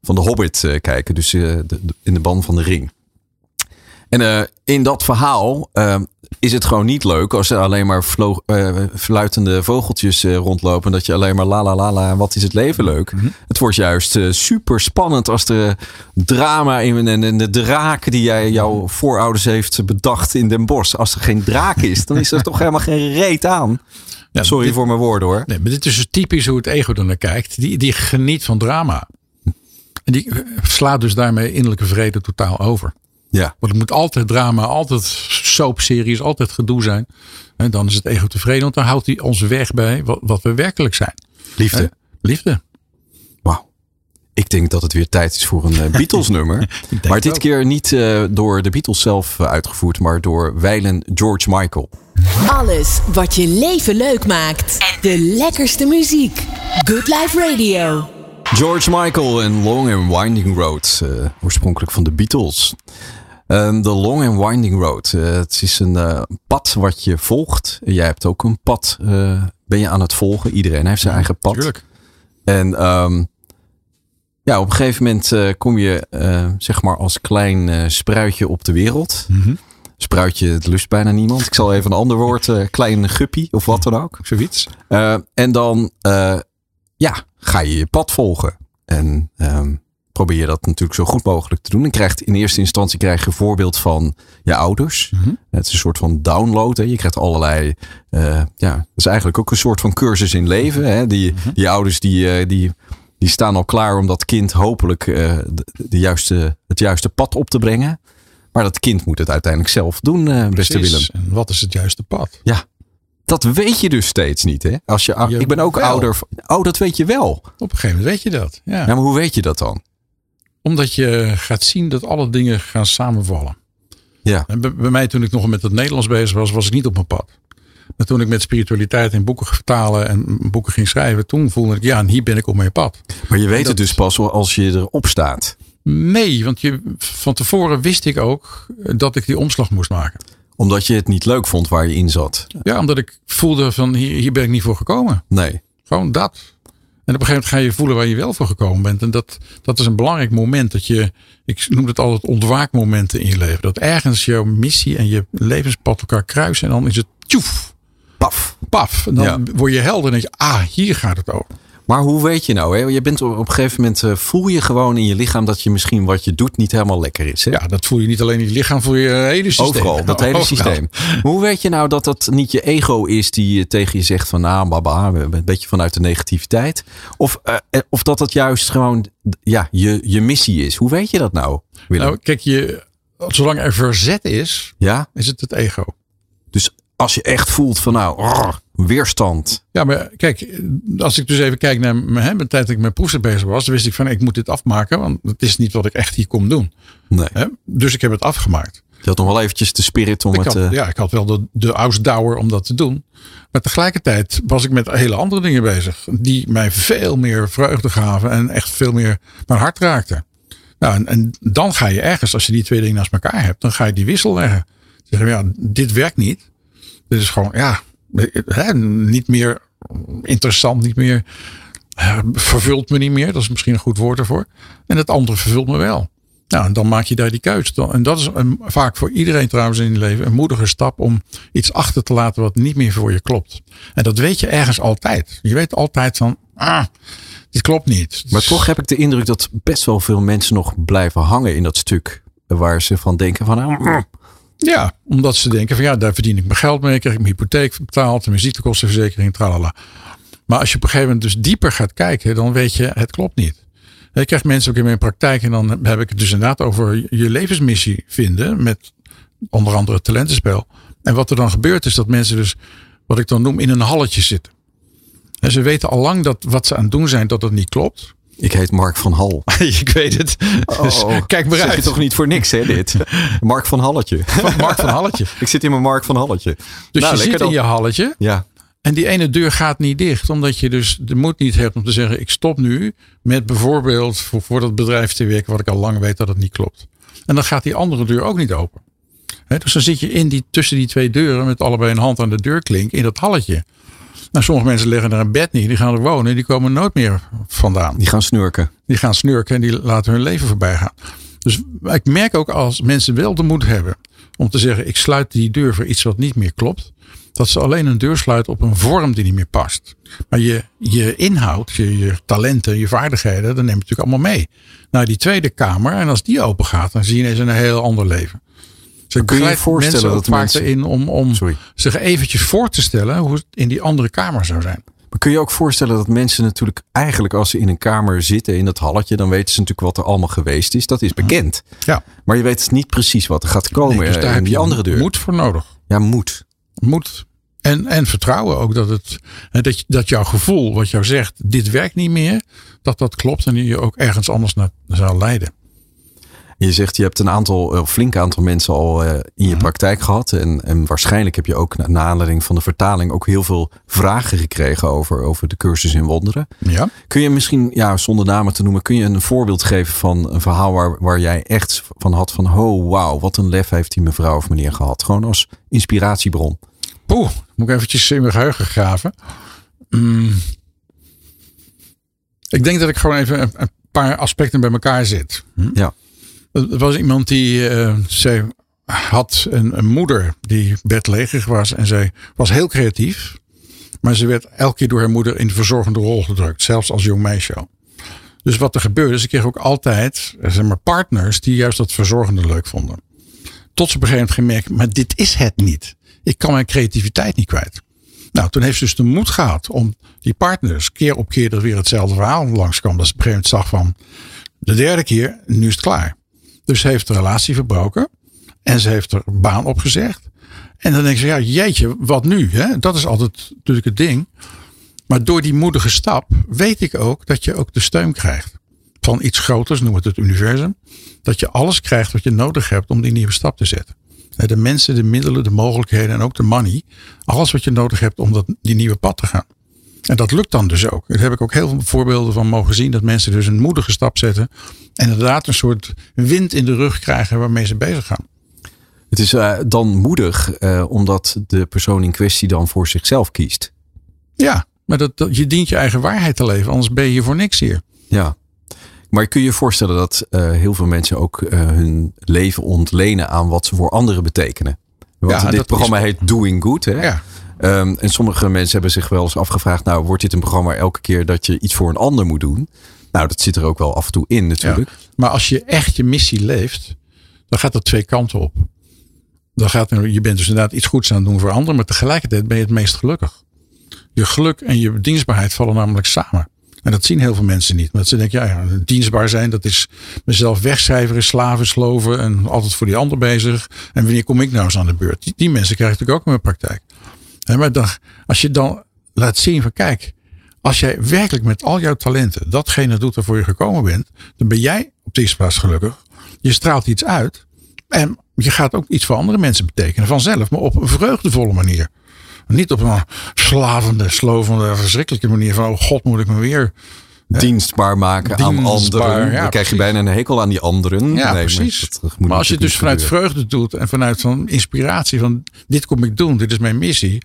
C: van de Hobbit kijken. Dus de, in de band van de ring. En eh, in dat verhaal eh, is het gewoon niet leuk als er alleen maar eh, fluitende vogeltjes rondlopen. Dat je alleen maar la la la la, wat is het leven leuk. Het wordt juist super spannend als er drama in en, en de draak die jij jouw voorouders heeft bedacht in Den Bosch. Als er geen draak is, dan is er toch helemaal geen reet aan.
D: Ja,
C: Sorry
D: dit-
C: voor mijn woorden hoor.
D: Nee, maar dit is dus typisch hoe het ego er naar kijkt. Die, die geniet van drama. En die slaat dus daarmee innerlijke vrede totaal over.
C: Ja,
D: Want het moet altijd drama, altijd soapseries, altijd gedoe zijn. En dan is het ego tevreden, want dan houdt hij ons weg bij wat, wat we werkelijk zijn.
C: liefde.
D: Hè? Liefde.
C: Wauw. Ik denk dat het weer tijd is voor een eh, Beatles nummer.
D: denk
C: Maar dit
D: ook.
C: keer niet eh, door de Beatles zelf eh, uitgevoerd, maar door wijlen George Michael.
A: Alles wat je leven leuk maakt. De lekkerste muziek. Good Life Radio.
C: George Michael en Long and Winding Road, eh, oorspronkelijk van de Beatles. Ehm, De Long and Winding Road, eh, het is een eh, pad wat je volgt. Jij hebt ook een pad, eh, ben je aan het volgen. Iedereen heeft zijn eigen pad.
D: Tuurlijk.
C: En ehm, ja, op een gegeven moment kom je zeg maar als klein spruitje op de wereld. Spruitje, het lust bijna niemand. Ik zal even een ander woord, klein guppy of wat dan ook.
D: Zoiets.
C: En dan ja, ga je je pad volgen. En ehm, probeer je dat natuurlijk zo goed mogelijk te doen. En krijgt in eerste instantie krijg je een voorbeeld van je ouders. Het is een soort van download. Hè. Je krijgt allerlei. eh, ja, het is eigenlijk ook een soort van cursus in leven. Hè. Die, die ouders die, eh, die, die staan al klaar om dat kind hopelijk eh, de, de juiste, het juiste pad op te brengen. Maar dat kind moet het uiteindelijk zelf doen, eh, beste. Willem.
D: En wat is het juiste pad?
C: Ja, dat weet je dus steeds niet. Hè? Als je, ik ben ook ouder. Oh, dat weet je wel.
D: Op een gegeven moment weet je dat. Ja.
C: Ja, maar hoe weet je dat dan?
D: Omdat je gaat zien dat alle dingen gaan samenvallen.
C: Ja,
D: En bij, bij mij toen ik nog met het Nederlands bezig was, was ik niet op mijn pad. Maar toen ik met spiritualiteit in boeken vertalen en boeken ging schrijven, toen voelde ik, ja, en hier ben ik op mijn pad.
C: maar je weet
D: dat-
C: het dus pas als je erop staat.
D: Nee, want je, van tevoren wist ik ook dat ik die omslag moest maken.
C: Omdat je het niet leuk vond waar je in zat.
D: Ja, omdat ik voelde van hier, hier ben ik niet voor gekomen.
C: Nee.
D: Gewoon dat. En op een gegeven moment ga je voelen waar je wel voor gekomen bent. En dat, dat is een belangrijk moment. Dat je, ik noem het altijd ontwaakmomenten in je leven. Dat ergens jouw missie en je levenspad elkaar kruisen. En dan is het tjoef,
C: Paf.
D: paf. En dan
C: Ja.
D: word je helder en denk je, ah, hier gaat het over.
C: Maar hoe weet je nou? Hè? Je bent op op een gegeven moment eh, voel je gewoon in je lichaam dat je misschien wat je doet niet helemaal lekker is. Hè?
D: Ja, dat voel je niet alleen in je lichaam, voel je hele systeem.
C: Overal, dat hele systeem. Maar hoe weet je nou dat dat niet je ego is die eh, tegen je zegt van nou baba, een beetje vanuit de negativiteit. Of, eh, of dat het juist gewoon ja, je, je missie is. Hoe weet je dat nou, Willem?
D: Nou, kijk, je, zolang er verzet is,
C: ja?
D: is het het ego.
C: Dus als je echt voelt van nou, rrr, weerstand.
D: Ja, maar kijk, als ik dus even kijk naar mijn, hè, de tijd dat ik met proesten bezig was, wist ik van ik moet dit afmaken, want het is niet wat ik echt hier kom doen.
C: Nee.
D: Hè? Dus ik heb het afgemaakt.
C: Je had nog wel eventjes de spirit om
D: Ik
C: het...
D: had,
C: eh,
D: ja, ik had wel de, de ausdauer om dat te doen. Maar tegelijkertijd was ik met hele andere dingen bezig. Die mij veel meer vreugde gaven en echt veel meer mijn hart raakten. Nou, en, en dan ga je ergens, als je die twee dingen naast elkaar hebt, dan ga je die wissel leggen. Zeggen, ja, dit werkt niet. Dit is gewoon, ja, hè, niet meer interessant, niet meer vervult me niet meer. Dat is misschien een goed woord ervoor. En het andere vervult me wel. Nou, en dan maak je daar die keuze. En dat is een, vaak voor iedereen trouwens in het leven een moedige stap om iets achter te laten wat niet meer voor je klopt. En dat weet je ergens altijd. Je weet altijd van, ah, dit klopt niet.
C: Maar toch heb ik de indruk dat best wel veel mensen nog blijven hangen in dat stuk. Waar ze van denken van, ah,
D: Ja, omdat ze denken van ja, daar verdien ik mijn geld mee, krijg ik mijn hypotheek betaald, mijn ziektekostenverzekering, tralala. Maar als je op een gegeven moment dus dieper gaat kijken, dan weet je, het klopt niet. Ik krijg mensen ook in mijn praktijk en dan heb ik het dus inderdaad over je levensmissie vinden met onder andere talentenspel. En wat er dan gebeurt is dat mensen dus, wat ik dan noem, in een halletje zitten. En ze weten al lang dat wat ze aan het doen zijn, dat het niet klopt.
C: Ik heet Mark van Hal.
D: ik weet het. Dus kijk maar uit.
C: toch niet voor niks, hè, dit? Mark van Halletje.
D: Mark van Halletje.
C: ik zit in mijn Mark van Halletje.
D: Dus
C: Nou,
D: je
C: lekker
D: zit in je halletje.
C: Ja,
D: En die ene deur gaat niet dicht, omdat je dus de moed niet hebt om te zeggen: ik stop nu met bijvoorbeeld voor, voor dat bedrijf te werken, wat ik al lang weet dat het niet klopt. En dan gaat die andere deur ook niet open. Dus dan zit je in die, tussen die twee deuren met allebei een hand aan de deurklink in dat halletje. Nou, sommige mensen leggen er een bed neer, die gaan er wonen, die komen nooit meer vandaan.
C: die gaan snurken.
D: Die gaan snurken en die laten hun leven voorbij gaan. Dus ik merk ook als mensen wel de moed hebben om te zeggen: ik sluit die deur voor iets wat niet meer klopt. Dat ze alleen een deur sluiten op een vorm die niet meer past. Maar je, je inhoud, je, je talenten, je vaardigheden, dat neem je natuurlijk allemaal mee. Naar die tweede kamer. En als die open gaat, dan zie je ineens een heel ander leven. Dus ik
C: kun je voorstellen
D: mensen
C: dat mensen-
D: erin om, om
C: Sorry.
D: zich eventjes voor te stellen hoe het in die andere kamer zou zijn.
C: Maar kun je ook voorstellen dat mensen natuurlijk eigenlijk als ze in een kamer zitten in dat halletje, dan weten ze natuurlijk wat er allemaal geweest is. Dat is bekend.
D: Ja,
C: Maar je weet niet precies wat er gaat komen
D: Nee, dus
C: eh,
D: daar
C: in
D: heb
C: die
D: je
C: andere deur.
D: moed voor nodig.
C: Ja, moed.
D: Moed. En, en vertrouwen ook dat, het, dat, dat jouw gevoel, wat jou zegt, dit werkt niet meer, dat dat klopt en je ook ergens anders naar zou leiden.
C: Je zegt je hebt een aantal, een flink aantal mensen al eh, in
D: Mhm.
C: je praktijk gehad. En, en waarschijnlijk heb je ook na, aanleiding van de vertaling ook heel veel vragen gekregen over, over de cursus in wonderen.
D: Ja.
C: Kun je misschien, ja, zonder namen te noemen, kun je een voorbeeld geven van een verhaal waar, waar jij echt van had van, oh wauw, wat een lef heeft die mevrouw of meneer gehad. Gewoon als inspiratiebron.
D: Poeh, moet ik eventjes in mijn geheugen graven. Mm. Ik denk dat ik gewoon even een, een paar aspecten bij elkaar zet.
C: Ja.
D: Er was iemand die eh, zij had een, een moeder die bedlegerig was en zij was heel creatief. Maar ze werd elke keer door haar moeder in de verzorgende rol gedrukt, zelfs als jong meisje al. Dus wat er gebeurde, ze kreeg ook altijd eh, zeg maar, partners die juist dat verzorgende leuk vonden. Tot ze op een gegeven moment gemerkt, maar dit is het niet. Ik kan mijn creativiteit niet kwijt. Nou, toen heeft ze dus de moed gehad om die partners keer op keer er weer hetzelfde verhaal langskwam. Dat ze op een gegeven moment zag van de derde keer, nu is het klaar. Dus ze heeft de relatie verbroken en ze heeft er baan opgezegd. En dan denk ze, ja, jeetje, wat nu? Hè? Dat is altijd natuurlijk het ding. Maar door die moedige stap weet ik ook dat je ook de steun krijgt. Van iets groters, noem het het universum. Dat je alles krijgt wat je nodig hebt om die nieuwe stap te zetten. De mensen, de middelen, de mogelijkheden en ook de money. Alles wat je nodig hebt om dat, die nieuwe pad te gaan. En dat lukt dan dus ook. Daar heb ik ook heel veel voorbeelden van mogen zien. Dat mensen dus een moedige stap zetten. En inderdaad een soort wind in de rug krijgen waarmee ze bezig gaan.
C: Het is eh, dan moedig, eh, omdat de persoon in kwestie dan voor zichzelf kiest.
D: Ja, maar dat, dat, je dient je eigen waarheid te leven. Anders ben je voor niks hier.
C: Ja. Maar kun je je voorstellen dat eh, heel veel mensen ook hun leven ontlenen aan wat ze voor anderen betekenen? Want
D: Ja,
C: dit programma
D: is-
C: heet Doing Good. Hè?
D: Ja.
C: Ehm, en sommige mensen hebben zich wel eens afgevraagd, nou wordt dit een programma elke keer dat je iets voor een ander moet doen? Nou, dat zit er ook wel af en toe in natuurlijk.
D: Maar als je echt je missie leeft, dan gaat dat twee kanten op. Dan gaat je bent dus inderdaad iets goeds aan het doen voor anderen, maar tegelijkertijd ben je het meest gelukkig. Je geluk en je dienstbaarheid vallen namelijk samen. En dat zien heel veel mensen niet. Maar ze denken, ja, dienstbaar zijn, dat is mezelf wegcijferen, slaven, sloven en altijd voor die ander bezig. En wanneer kom ik nou eens aan de beurt? Die, die mensen krijg ik natuurlijk ook in mijn praktijk. Maar dan, als je dan laat zien van, kijk, als jij werkelijk met al jouw talenten datgene doet waarvoor je gekomen bent, dan ben jij op de eerste plaats gelukkig. Je straalt iets uit en je gaat ook iets voor andere mensen betekenen vanzelf, maar op een vreugdevolle manier. Niet op een slavende, slovende, verschrikkelijke manier van, oh god, moet ik me weer.
C: Dienstbaar maken aan anderen.
D: ja,
C: dan krijg je bijna een hekel aan die anderen.
D: Ja,
C: Nee,
D: precies.
C: dat- dat moet
D: Maar als je het dus vanuit vreugde doet en vanuit van inspiratie van dit kom ik doen, dit is mijn missie,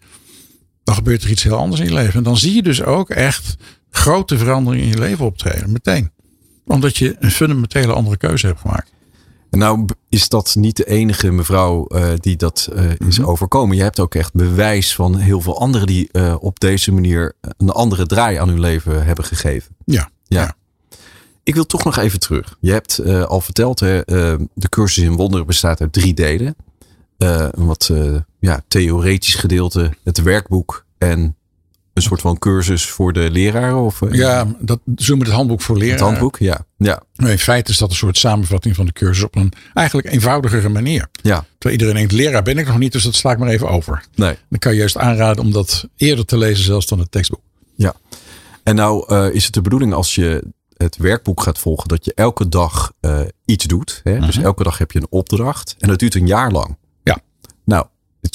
D: dan gebeurt er iets heel anders in je leven. En dan zie je dus ook echt grote veranderingen in je leven optreden. Meteen. Omdat je een fundamentele andere keuze hebt gemaakt.
C: Nou is dat niet de enige mevrouw uh, die dat uh, is
D: Mhm.
C: overkomen. Je hebt ook echt bewijs van heel veel anderen die uh, op deze manier een andere draai aan hun leven hebben gegeven.
D: Ja.
C: Ja.
D: ja.
C: Ik wil toch nog even terug. Je hebt al verteld, hè, de cursus in wonderen bestaat uit drie delen. Een wat ja, theoretisch gedeelte, het werkboek en een soort van cursus voor de leraren? Of,
D: ja, dat zo met het handboek voor leraren.
C: Het handboek, ja. ja.
D: In feite is dat een soort samenvatting van de cursus op een eigenlijk eenvoudigere manier.
C: Ja.
D: Terwijl iedereen denkt, leraar ben ik nog niet, dus dat sla ik maar even over.
C: Nee.
D: Dan kan je juist aanraden om dat eerder te lezen zelfs dan het tekstboek.
C: Ja. En nou uh, is het de bedoeling als je het werkboek gaat volgen, dat je elke dag uh, iets doet. Hè? Dus elke dag heb je een opdracht. En dat duurt een jaar lang.
D: Ja.
C: Nou,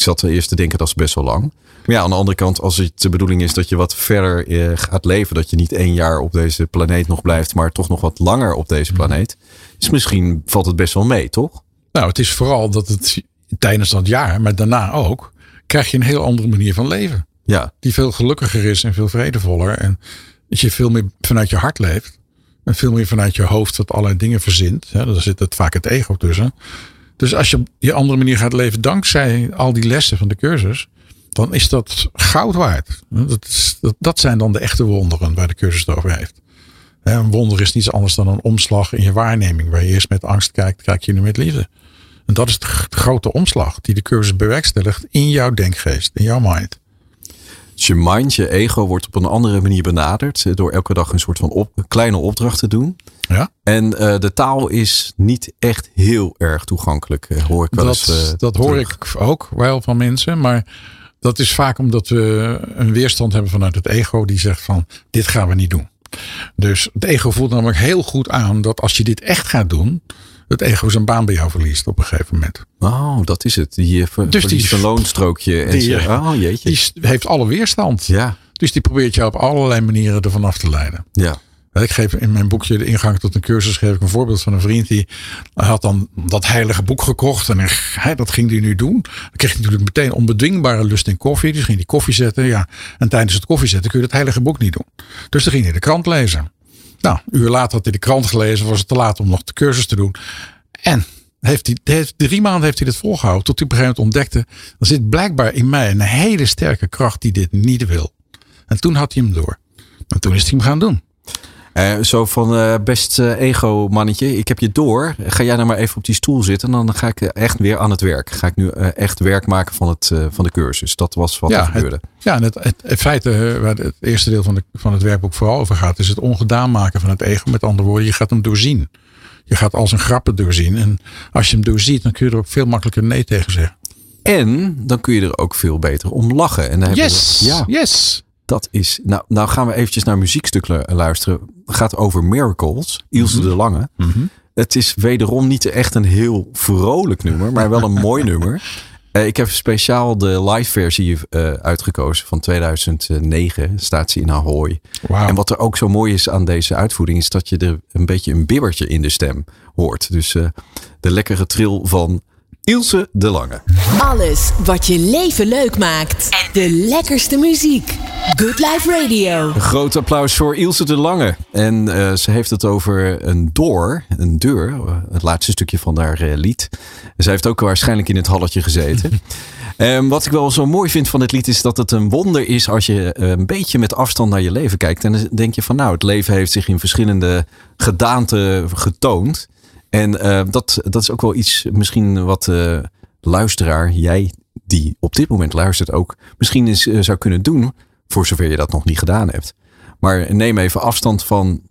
C: ik zat eerst te denken dat is best wel lang. Maar ja, aan de andere kant, als het de bedoeling is dat je wat verder uh, gaat leven, dat je niet één jaar op deze planeet nog blijft, maar toch nog wat langer op deze planeet, is misschien valt het best wel mee, toch?
D: Nou, het is vooral dat het tijdens dat jaar, maar daarna ook, krijg je een heel andere manier van leven.
C: Ja.
D: Die veel gelukkiger is en veel vredevoller. En dat je veel meer vanuit je hart leeft. En veel meer vanuit je hoofd dat allerlei dingen verzint. Ja, daar zit het vaak het ego tussen. Dus als je op die andere manier gaat leven dankzij al die lessen van de cursus. Dan is dat goud waard. Dat, is, dat, zijn dan de echte wonderen waar de cursus het over heeft. Een wonder is niets anders dan een omslag in je waarneming. Waar je eerst met angst kijkt, kijk je nu met liefde. En dat is de grote omslag die de cursus bewerkstelligt in jouw denkgeest, in jouw mind.
C: Dus je mind, je ego wordt op een andere manier benaderd. Door elke dag een soort van kleine opdracht te doen.
D: Ja.
C: En uh, de taal is niet echt heel erg toegankelijk, uh, hoor ik wel
D: dat,
C: eens. Uh,
D: dat hoor ik ook wel van mensen. Maar dat is vaak omdat we een weerstand hebben vanuit het ego. Die zegt van dit gaan we niet doen. Dus het ego voelt namelijk heel goed aan dat als je dit echt gaat doen. Het ego zijn baan bij jou verliest op een gegeven moment.
C: Oh, dat is het. Die ver, dus die een loonstrookje. En
D: die,
C: zo. Oh, jeetje.
D: Die heeft alle weerstand.
C: Ja.
D: Dus die probeert jou op allerlei manieren ervan af te leiden.
C: Ja.
D: Ik geef in mijn boekje de ingang tot een cursus geef ik een voorbeeld van een vriend die had dan dat heilige boek gekocht en hij, dat ging hij nu doen. Dan kreeg hij natuurlijk meteen onbedwingbare lust in koffie. Dus ging hij koffie zetten. Ja. En tijdens het koffie zetten kun je dat heilige boek niet doen. Dus dan ging hij de krant lezen. Nou, een uur later had hij de krant gelezen. Was het te laat om nog de cursus te doen. En heeft hij, drie maanden heeft hij dit volgehouden. Tot hij op een gegeven moment ontdekte. Er zit blijkbaar in mij een hele sterke kracht die dit niet wil. En toen had hij hem door. En toen is hij hem gaan doen.
C: Uh, zo van uh, best uh, ego mannetje, ik heb je door. Ga jij nou maar even op die stoel zitten. Dan ga ik echt weer aan het werk. Ga ik nu echt werk maken van, het, van de cursus. Dat was wat
D: ja,
C: er gebeurde.
D: Het, ja, en het, het, het feite waar het eerste deel van, de, van het werkboek vooral over gaat. Is het ongedaan maken van het ego. Met andere woorden, je gaat hem doorzien. Je gaat als een grappen doorzien. En als je hem doorziet, dan kun je er ook veel makkelijker nee tegen zeggen.
C: En dan kun je er ook veel beter om lachen. En dan
D: yes,
C: we, ja,
D: yes.
C: Dat is. Nou, nou gaan we eventjes naar muziekstuk luisteren. Het gaat over Miracles. Ilse
D: Mhm.
C: de Lange.
D: Mm -hmm.
C: Het is wederom niet echt een heel vrolijk nummer, maar wel een mooi nummer. Uh, ik heb speciaal de live versie uh, uitgekozen van 2009. Staat ze in Ahoy.
D: Wow.
C: En wat er ook zo mooi is aan deze uitvoering is dat je er een beetje een bibbertje in de stem hoort. Dus uh, de lekkere tril van Ilse de Lange.
A: Alles wat je leven leuk maakt. De lekkerste muziek. Good Life Radio.
C: Een groot applaus voor Ilse de Lange. En uh, ze heeft het over een door, een deur. Uh, het laatste stukje van haar uh, lied. Ze heeft ook waarschijnlijk in het halletje gezeten. um, wat ik wel zo mooi vind van dit lied is dat het een wonder is als je een beetje met afstand naar je leven kijkt. En dan denk je van nou, het leven heeft zich in verschillende gedaanten getoond. En uh, dat, dat is ook wel iets, misschien wat uh, luisteraar, jij die op dit moment luistert ook, misschien eens uh, zou kunnen doen, voor zover je dat nog niet gedaan hebt. Maar neem even afstand van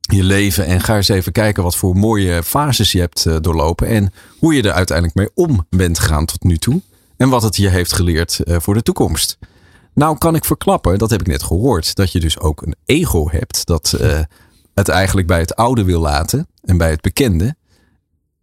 C: je leven en ga eens even kijken wat voor mooie fases je hebt doorlopen en hoe je er uiteindelijk mee om bent gegaan tot nu toe. En wat het je heeft geleerd voor de toekomst. Nou kan ik verklappen, dat heb ik net gehoord, dat je dus ook een ego hebt dat het eigenlijk bij het oude wil laten en bij het bekende.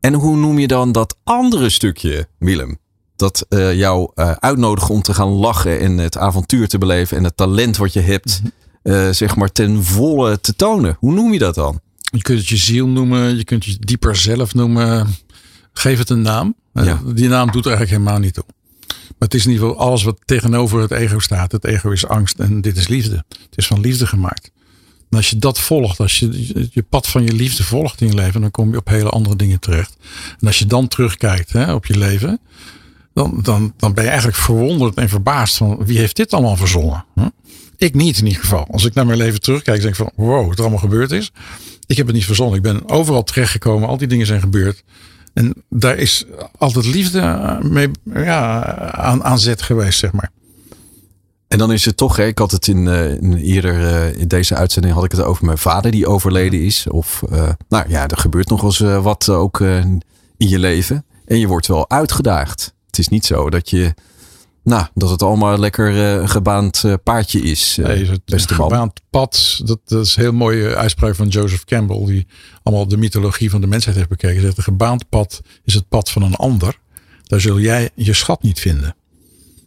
C: En hoe noem je dan dat andere stukje, Willem? Dat uh, jou uh, uitnodigen om te gaan lachen en het avontuur te beleven en het talent wat je hebt, uh, zeg maar ten volle te tonen. Hoe noem je dat dan?
D: Je kunt het je ziel noemen, je kunt je dieper zelf noemen. Geef het een naam.
C: Ja.
D: Die naam doet er eigenlijk helemaal niet toe. Maar het is in ieder geval alles wat tegenover het ego staat. Het ego is angst en dit is liefde. Het is van liefde gemaakt. En als je dat volgt, als je je pad van je liefde volgt in je leven, dan kom je op hele andere dingen terecht. En als je dan terugkijkt hè, op je leven, dan, dan, dan ben je eigenlijk verwonderd en verbaasd van wie heeft dit allemaal verzonnen? Ik niet in ieder geval. Als ik naar mijn leven terugkijk, denk ik van wow, wat er allemaal gebeurd is. Ik heb het niet verzonnen. Ik ben overal terechtgekomen. Al die dingen zijn gebeurd. En daar is altijd liefde mee ja, aan, aan zet geweest, zeg maar.
C: En dan is het toch, hè, ik had het in, uh, in eerder uh, in deze uitzending had ik het over mijn vader die overleden is. Of uh, nou ja, er gebeurt nog wel eens wat ook in je leven. En je wordt wel uitgedaagd. Het is niet zo dat je nou, dat het allemaal lekker een gebaand paardje is.
D: nee, het beste gebaand pad. Dat, dat is een heel mooie uitspraak van Joseph Campbell. Die allemaal de mythologie van de mensheid heeft bekeken. Zegt, een gebaand pad is het pad van een ander. Daar zul jij je schat niet vinden.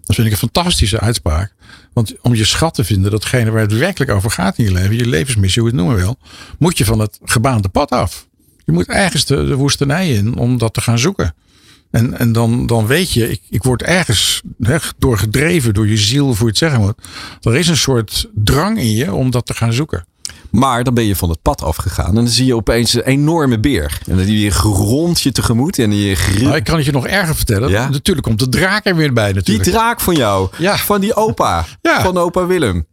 D: Dat vind ik een fantastische uitspraak. Want om je schat te vinden, datgene waar het werkelijk over gaat in je leven, je levensmissie, hoe je het noemen wil, moet je van het gebaande pad af. Je moet ergens de, de woestenij in om dat te gaan zoeken. En, en dan, dan weet je, ik, ik word ergens he, door gedreven, door je ziel, hoe je het zeggen moet. Er is een soort drang in je om dat te gaan zoeken.
C: Maar dan ben je van het pad afgegaan. En dan zie je opeens een enorme beer. En dan zie je tegemoet. En
D: nou, ik kan het je nog erger vertellen. Ja? Natuurlijk komt de draak er weer bij. Natuurlijk.
C: Die draak van jou. Ja. Van die opa. Ja. Van opa Willem.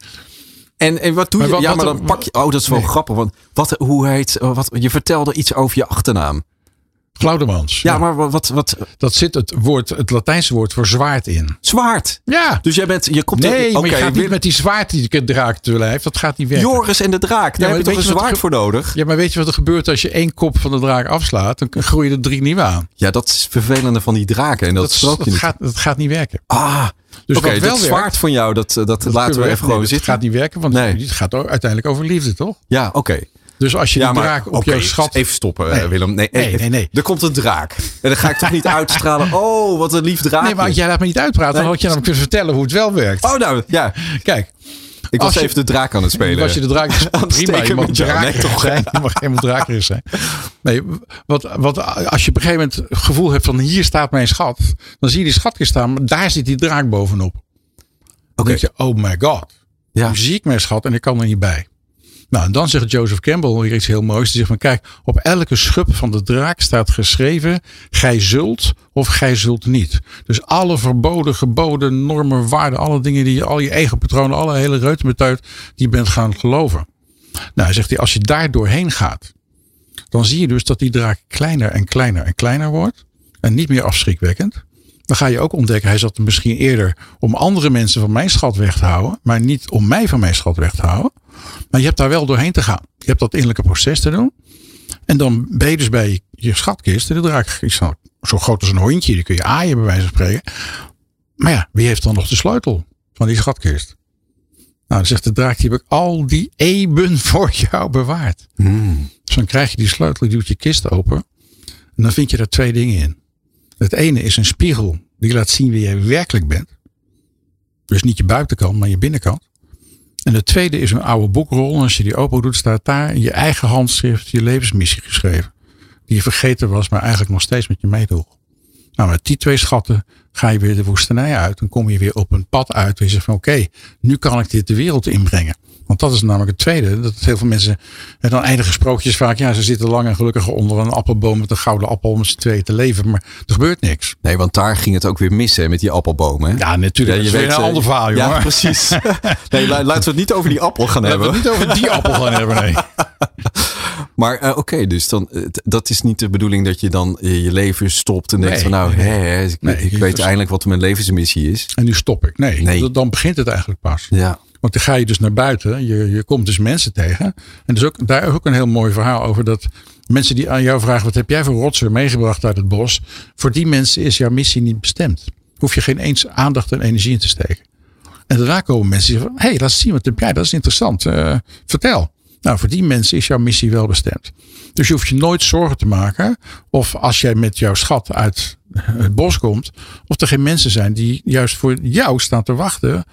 C: En, en wat doe je? ja, maar dan pak je. Oh, dat is wel grappig. Want wat, hoe heet. Wat, je vertelde iets over je achternaam.
D: Glaudemans.
C: Ja, maar wat, wat...
D: Dat zit het, woord, het Latijnse woord voor zwaard in.
C: Zwaard?
D: Ja.
C: Dus jij bent... Je komt
D: nee, er, je gaat niet met die zwaard die de draak te lijf. Dat gaat niet werken.
C: Joris en de draak. Daar ja, heb je toch een zwaard voor nodig?
D: Ja, maar weet je wat er gebeurt als je één kop van de draak afslaat? Dan groeien er drie nieuwe aan.
C: Ja, dat is vervelende van die draken. En dat,
D: dat, dat, gaat, dat gaat niet werken.
C: Ah, dus Oké, okay, dat zwaard van jou, dat, dat, laten we even gewoon zitten.
D: Het gaat niet werken, want nee. het gaat uiteindelijk over liefde, toch?
C: Ja, oké.
D: Dus als je ja, die draak op okay, je schat...
C: Even stoppen, nee. Willem. Nee, nee, nee, nee, Er komt een draak. En dan ga ik toch niet uitstralen. Oh, wat een lief draak.
D: Nee, maar jij laat me niet uitpraten. Dan had je dan kunnen vertellen hoe het wel werkt.
C: Oh, nou, ja.
D: Kijk.
C: Ik was even de draak aan het spelen.
D: Was je de draak prima. Je mag draak toch zijn. Je mag helemaal drakerig zijn. Nee, wat, wat, als je op een gegeven moment het gevoel hebt van hier staat mijn schat. Dan zie je die schatkist staan. Maar daar zit die draak bovenop. Dan denk je, oh my god. Ja. Nu zie ik mijn schat en ik kan er niet bij. Nou, en dan zegt Joseph Campbell hier iets heel moois. Hij zegt van kijk, op elke schub van de draak staat geschreven: gij zult of gij zult niet. Dus alle verboden, geboden, normen, waarden, alle dingen die je, al je eigen patronen, alle hele reutemetuit, die bent gaan geloven. Nou, zegt hij, als je daar doorheen gaat, dan zie je dus dat die draak kleiner en kleiner en kleiner wordt. En niet meer afschrikwekkend. Dan ga je ook ontdekken, hij zat misschien eerder om andere mensen van mijn schat weg te houden, maar niet om mij van mijn schat weg te houden. Maar je hebt daar wel doorheen te gaan. Je hebt dat innerlijke proces te doen. En dan ben je dus bij je schatkist. En de draak is zo groot als een hondje. Die kun je aaien bij wijze van spreken. Maar ja, wie heeft dan nog de sleutel van die schatkist? Nou, dan zegt de draak, die heb ik al die eeuwen voor jou bewaard. Hmm. Dus dan krijg je die sleutel, die doet je kist open. En dan vind je er twee dingen in. Het ene is een spiegel die laat zien wie jij werkelijk bent. Dus niet je buitenkant, maar je binnenkant. En de tweede is een oude boekrol. En als je die open doet, staat daar in je eigen handschrift je levensmissie geschreven. Die je vergeten was, maar eigenlijk nog steeds met je meedroeg. Nou, met die twee schatten ga je weer de woestenij uit. Dan kom je weer op een pad uit. Waar je zegt van oké, nu kan ik dit de wereld inbrengen. Want dat is namelijk het tweede. Dat heel veel mensen, dan eindigen sprookjes vaak. Ja, ze zitten lang en gelukkig onder een appelboom met een gouden appel om z'n tweeën te leven. Maar er gebeurt niks.
C: Nee, want daar ging het ook weer mis hè, met die appelbomen.
D: Ja, natuurlijk. Ja, je weet een ander verhaal, jongen.
C: Ja, precies. nee, laten we het niet over die appel gaan hebben.
D: Laten we het niet over die appel gaan hebben, nee.
C: Maar uh, oké, dus dan, dat is niet de bedoeling dat je dan je leven stopt en denkt van nou, nee, hè, ik, nee, ik weet eindelijk wat mijn levensmissie is.
D: En nu stop ik. Nee, nee. dan begint het eigenlijk pas.
C: Ja.
D: Want dan ga je dus naar buiten. Je, je komt dus mensen tegen. En dus ook, daar is ook een heel mooi verhaal over. Dat mensen die aan jou vragen: wat heb jij voor rotsen meegebracht uit het bos? Voor die mensen is jouw missie niet bestemd. Hoef je geen eens aandacht en energie in te steken. En daarna komen mensen zeggen: hé, hey, laat zien wat heb jij. Dat is interessant. Uh, vertel. Nou, voor die mensen is jouw missie wel bestemd. Dus je hoeft je nooit zorgen te maken. Of als jij met jouw schat uit het bos komt. Of er geen mensen zijn die juist voor jou staan te wachten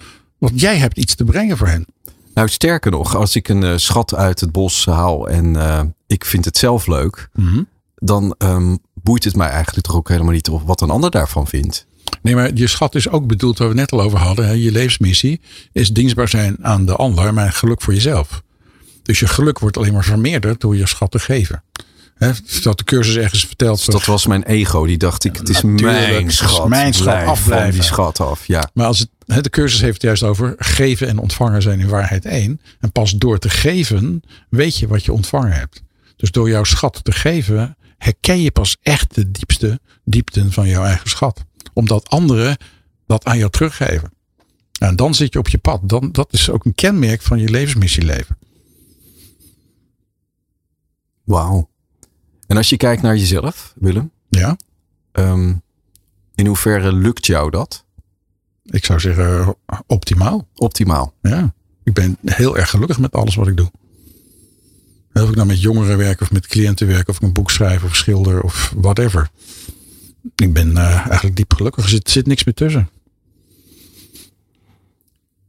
D: want jij hebt iets te brengen voor hen.
C: Nou, sterker nog, als ik een uh, schat uit het bos haal en uh, ik vind het zelf leuk, mm dan um, boeit het mij eigenlijk toch ook helemaal niet wat een ander daarvan vindt.
D: Nee, maar je schat is ook bedoeld, waar we net al over hadden. Hè? Je levensmissie is dienstbaar zijn aan de ander, maar geluk voor jezelf. Dus je geluk wordt alleen maar vermeerderd door je schat te geven. Hè, dat de cursus ergens vertelt.
C: Dus dat was mijn ego. Die dacht ik, het is mijn schat.
D: mijn schat, afblijven.
C: die schat af. Ja.
D: Maar als het, de cursus heeft het juist over geven en ontvangen zijn in waarheid één. En pas door te geven weet je wat je ontvangen hebt. Dus door jouw schat te geven herken je pas echt de diepste diepten van jouw eigen schat. Omdat anderen dat aan jou teruggeven. En dan zit je op je pad. Dan, dat is ook een kenmerk van je levensmissie leven.
C: Wauw. En als je kijkt naar jezelf, Willem.
D: Ja,
C: ehm, in hoeverre lukt jou dat?
D: Ik zou zeggen optimaal.
C: Optimaal.
D: Ja, ik ben heel erg gelukkig met alles wat ik doe. Of ik nou met jongeren werk of met cliënten werk of ik een boek schrijf of schilder of whatever. Ik ben eh, eigenlijk diep gelukkig. Er zit, zit niks meer tussen.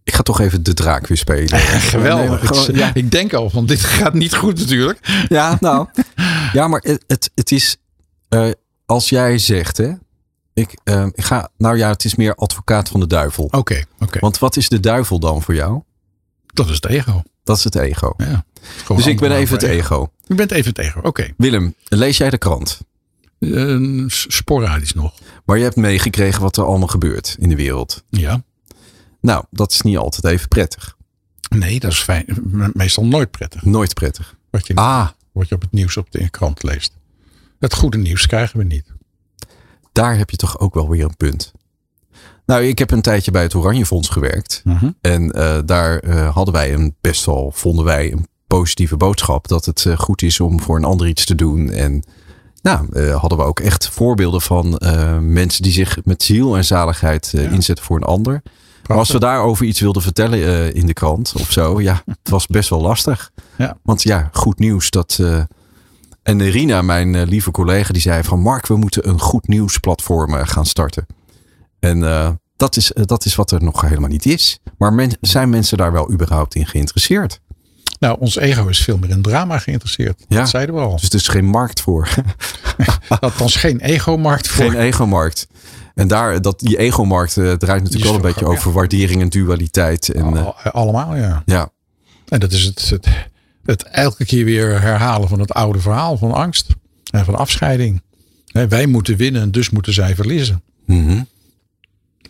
C: Ik ga toch even de draak weer spelen.
D: Geweldig.
C: Nee, gewoon-
D: ik,
C: ja.
D: ik denk al van dit gaat niet goed natuurlijk.
C: Ja, nou. ja, maar het, het, het is. eh, als jij zegt, hè. Ik, eh, ik ga. Nou ja, het is meer advocaat van de duivel.
D: Oké, oké.
C: Want wat is de duivel dan voor jou?
D: Dat is het ego.
C: Dat is het ego.
D: Ja.
C: Dus ik ben even het ego.
D: Ik ben even het ego. Oké.
C: Willem, lees jij de krant?
D: Eh, sporadisch nog.
C: Maar je hebt meegekregen wat er allemaal gebeurt in de wereld.
D: Ja.
C: Nou, dat is niet altijd even prettig.
D: Nee, dat is fijn. Me- Meestal nooit prettig.
C: Nooit prettig.
D: Wat je,
C: Ah,
D: wat je op het nieuws op de krant leest. Het goede nieuws krijgen we niet.
C: Daar heb je toch ook wel weer een punt. Nou, ik heb een tijdje bij het Oranje Fonds gewerkt.
D: Mhm.
C: En eh, daar eh, hadden wij een best wel, vonden wij, een positieve boodschap. Dat het eh, goed is om voor een ander iets te doen. En nou, hadden we ook echt voorbeelden van mensen die zich met ziel en zaligheid
D: Ja.
C: inzetten voor een ander. Maar als we daarover iets wilden vertellen in de krant of zo, ja, het was best wel lastig.
D: Ja.
C: Want ja, goed nieuws. Dat, en Rina, mijn eh, lieve collega, die zei van Mark, we moeten een goed nieuwsplatform eh, gaan starten. En eh, dat, is, dat is wat er nog helemaal niet is. Maar men, zijn mensen daar wel überhaupt in geïnteresseerd?
D: Nou, ons ego is veel meer in drama geïnteresseerd.
C: Ja.
D: Dat zeiden we al.
C: Dus er is geen markt voor.
D: Althans geen ego-markt voor.
C: geen egomarkt. En daar, dat, die egomarkt draait natuurlijk wel een beetje over waardering en dualiteit. En,
D: Al- allemaal, ja.
C: ja,
D: En dat is het, het, het elke keer weer herhalen van het oude verhaal van angst en van afscheiding. Wij moeten winnen, dus moeten zij verliezen.
C: Mhm.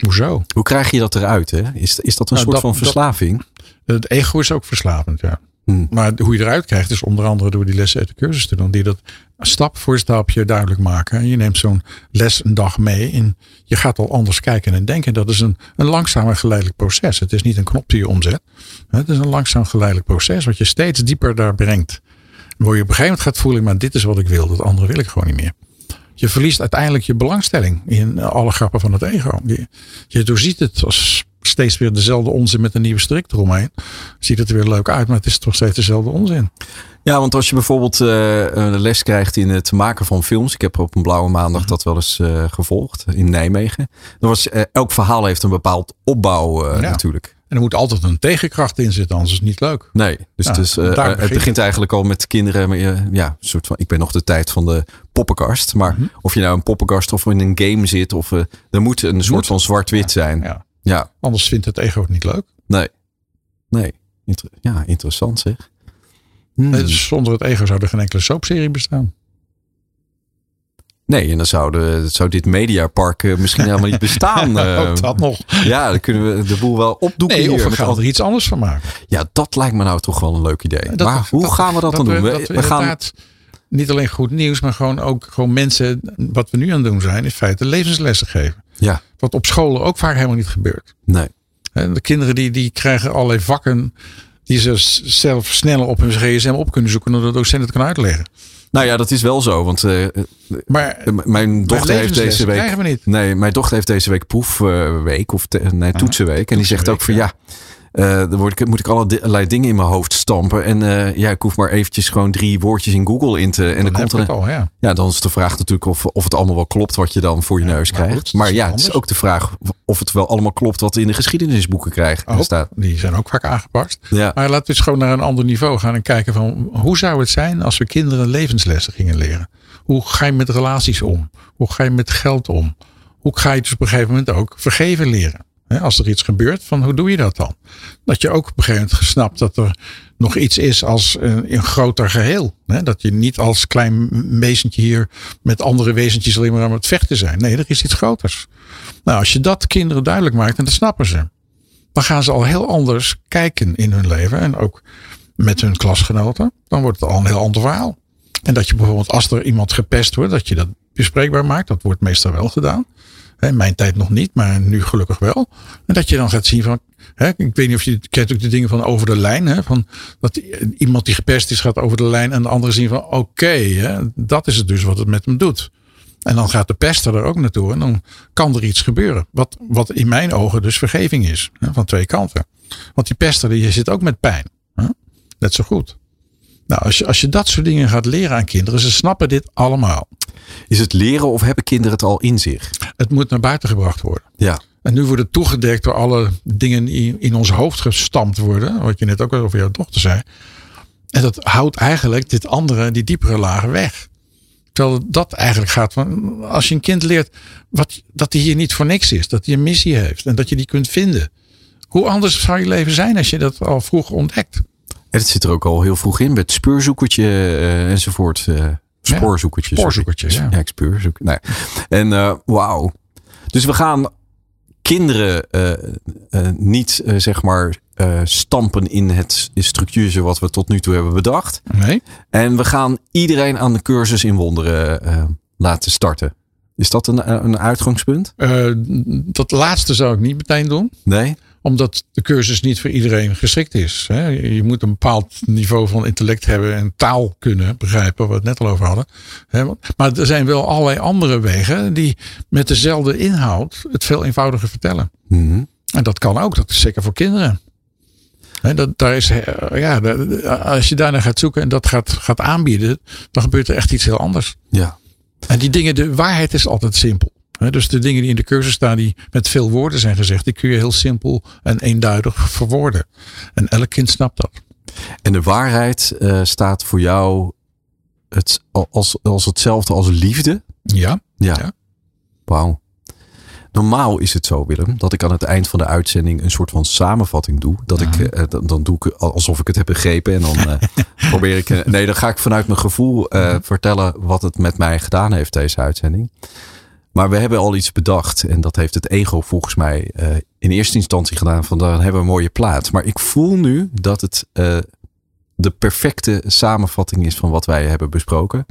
D: Hoezo?
C: Hoe krijg je dat eruit? Hè? Is, is dat een
D: Nou,
C: soort
D: dat-
C: van
D: dat-
C: verslaving?
D: Het ego is ook verslavend, ja.
C: Hmm.
D: Maar hoe je eruit krijgt is onder andere door die lessen uit de cursus te doen. Die dat stap voor stapje duidelijk maken. En je neemt zo'n les een dag mee. En je gaat al anders kijken en denken. Dat is een, een langzaam en geleidelijk proces. Het is niet een knop die je omzet. Het is een langzaam geleidelijk proces. Wat je steeds dieper daar brengt. Waar je op een gegeven moment gaat voelen. Maar dit is wat ik wil. Dat andere wil ik gewoon niet meer. Je verliest uiteindelijk je belangstelling in alle grappen van het ego. Je, je doorziet het als steeds weer dezelfde onzin met een nieuwe strik eromheen. Ziet het er weer leuk uit, maar het is toch steeds dezelfde onzin.
C: Ja, want als je bijvoorbeeld eh, een les krijgt in het maken van films. Ik heb op een blauwe maandag dat wel eens eh, gevolgd in Nijmegen. Dan was, eh, elk verhaal heeft een bepaald opbouw
D: Ja.
C: natuurlijk.
D: En er moet altijd een tegenkracht in zitten, anders is het niet leuk.
C: Nee, dus,
D: Ja,
C: het
D: begint
C: eigenlijk al met kinderen. maar, ja, soort van, ik ben nog de tijd van de poppenkast. Maar
D: Mhm.
C: of je nou een poppenkast of in een game zit. Of, er moet een soort van zwart-wit zijn.
D: Ja.
C: Ja,
D: Anders vindt het ego het niet leuk.
C: nee. Nee, Inter- ja, interessant zeg. Hmm.
D: Nee, dus zonder het ego zou er geen enkele soapserie bestaan.
C: Nee, en dan zou, de, zou dit mediapark eh, misschien helemaal niet bestaan. eh.
D: Ook dat nog.
C: ja, dan kunnen we de boel wel opdoeken
D: Nee,
C: hier.
D: of we gaan
C: al-
D: er iets anders van maken.
C: Ja, dat lijkt me nou toch wel een leuk idee.
D: Dat-
C: maar hoe
D: dat-
C: gaan we dat, dan doen? We,
D: dat
C: we gaan,
D: inderdaad niet alleen goed nieuws, maar gewoon ook gewoon mensen, wat we nu aan het doen zijn, in feite levenslessen geven.
C: ja,
D: Wat op scholen ook vaak helemaal niet gebeurt.
C: nee.
D: Hè, De kinderen die, die krijgen allerlei vakken die ze zelf sneller op hun gsm op kunnen zoeken dan de docent het kan uitleggen.
C: Nou ja, dat is wel zo. Want eh,
D: Maar
C: eh, mijn dochter heeft deze week.
D: krijgen we niet.
C: Nee, mijn dochter heeft deze week proefweek of te- nee, toetsenweek. En die zegt ook van ja. Eh, dan word ik, moet ik allerlei dingen in mijn hoofd stampen. En eh, ja, ik hoef maar eventjes gewoon drie woordjes in Google in te. En dan,
D: dan
C: komt er een,
D: al, ja.
C: Ja, dan is de vraag natuurlijk of, of het allemaal wel klopt wat je dan voor je
D: Ja,
C: neus
D: maar
C: krijgt.
D: goed,
C: maar ja, het is ook de vraag of het wel allemaal klopt wat in de geschiedenisboeken krijgt,
D: Ook,
C: staat.
D: die zijn ook vaak aangepast.
C: Ja.
D: Maar laten we eens gewoon naar een ander niveau gaan en kijken van hoe zou het zijn als we kinderen levenslessen gingen leren? Hoe ga je met relaties om? Hoe ga je met geld om? Hoe ga je dus op een gegeven moment ook vergeven leren? Als er iets gebeurt, van hoe doe je dat dan? Dat je ook op een gegeven moment snapt dat er nog iets is als een, groter geheel. Dat je niet als klein wezentje hier met andere wezentjes alleen maar aan het vechten zijn. Nee, er is iets groters. Nou, als je dat kinderen duidelijk maakt, en dat snappen ze. Dan gaan ze al heel anders kijken in hun leven. En ook met hun klasgenoten. Dan wordt het al een heel ander verhaal. En dat je bijvoorbeeld als er iemand gepest wordt, dat je dat bespreekbaar maakt. Dat wordt meestal wel gedaan. Mijn tijd nog niet, maar nu gelukkig wel. En dat je dan gaat zien van, hè, ik weet niet of je kent ook de dingen van over de lijn. Hè, van dat iemand die gepest is gaat over de lijn en de andere zien van oké, dat is het dus wat het met hem doet. En dan gaat de pester er ook naartoe en dan kan er iets gebeuren. Wat, wat in mijn ogen dus vergeving is. Hè, van twee kanten. Want die pester die zit ook met pijn. Hè, net zo goed. Nou, als je, als je dat soort dingen gaat leren aan kinderen, ze snappen dit allemaal.
C: Is het leren of hebben kinderen het al in zich?
D: Het moet naar buiten gebracht worden.
C: Ja.
D: En nu wordt het toegedekt door alle dingen die in ons hoofd gestampt worden. Wat je net ook over jouw dochter zei. En dat houdt eigenlijk dit andere, die diepere lagen weg. Terwijl dat eigenlijk gaat van, als je een kind leert wat, dat hij hier niet voor niks is. Dat hij een missie heeft en dat je die kunt vinden. Hoe anders zou je leven zijn als je dat al vroeg ontdekt?
C: En het zit er ook al heel vroeg in met speurzoekertje uh, enzovoort. Uh, spoorzoekertjes.
D: Spoorzoekertjes, ja.
C: Ja, ik. Nee. En uh, wauw. Dus we gaan kinderen niet zeg maar stampen in het structuur wat we tot nu toe hebben bedacht.
D: Nee.
C: En we gaan iedereen aan de cursus in wonderen laten starten. Is dat een, een uitgangspunt?
D: dat laatste zou ik niet meteen doen.
C: Nee
D: omdat de cursus niet voor iedereen geschikt is. Je moet een bepaald niveau van intellect hebben en taal kunnen begrijpen, waar we het net al over hadden. Maar er zijn wel allerlei andere wegen die met dezelfde inhoud het veel eenvoudiger vertellen.
C: Mhm.
D: En dat kan ook, dat is zeker voor kinderen. dat, daar is, ja, als je daarna gaat zoeken en dat gaat, gaat aanbieden, dan gebeurt er echt iets heel anders.
C: Ja.
D: En die dingen, de waarheid is altijd simpel dus de dingen die in de cursus staan, die met veel woorden zijn gezegd, die kun je heel simpel en eenduidig verwoorden. En elk kind snapt dat.
C: En de waarheid uh, staat voor jou het, als, als hetzelfde als liefde?
D: Ja.
C: Ja. ja. Wauw. Normaal is het zo, Willem, dat ik aan het eind van de uitzending een soort van samenvatting doe. Dat ik, uh, dan, dan, doe ik alsof ik het heb begrepen. En dan uh, probeer ik. nee, dan ga ik vanuit mijn gevoel vertellen wat het met mij gedaan heeft, deze uitzending. Maar we hebben al iets bedacht. En dat heeft het ego volgens mij uh, in eerste instantie gedaan. Van dan hebben we een mooie plaats. Maar ik voel nu dat het uh, de perfecte samenvatting is van wat wij hebben besproken.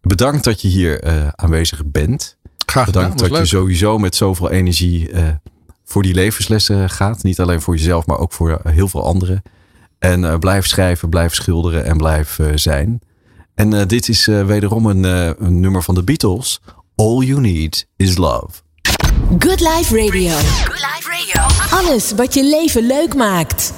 C: Bedankt dat je hier uh, aanwezig bent.
D: Graag
C: gedaan. Bedankt dat
D: leuk.
C: je sowieso met zoveel energie voor die levenslessen gaat. Niet alleen voor jezelf, maar ook voor heel veel anderen. En blijf schrijven, blijf schilderen en blijf zijn. En dit is wederom een, een nummer van de Beatles. All you need is love.
A: Good Life Radio.
B: Good Life Radio.
A: Alles wat je leven leuk maakt.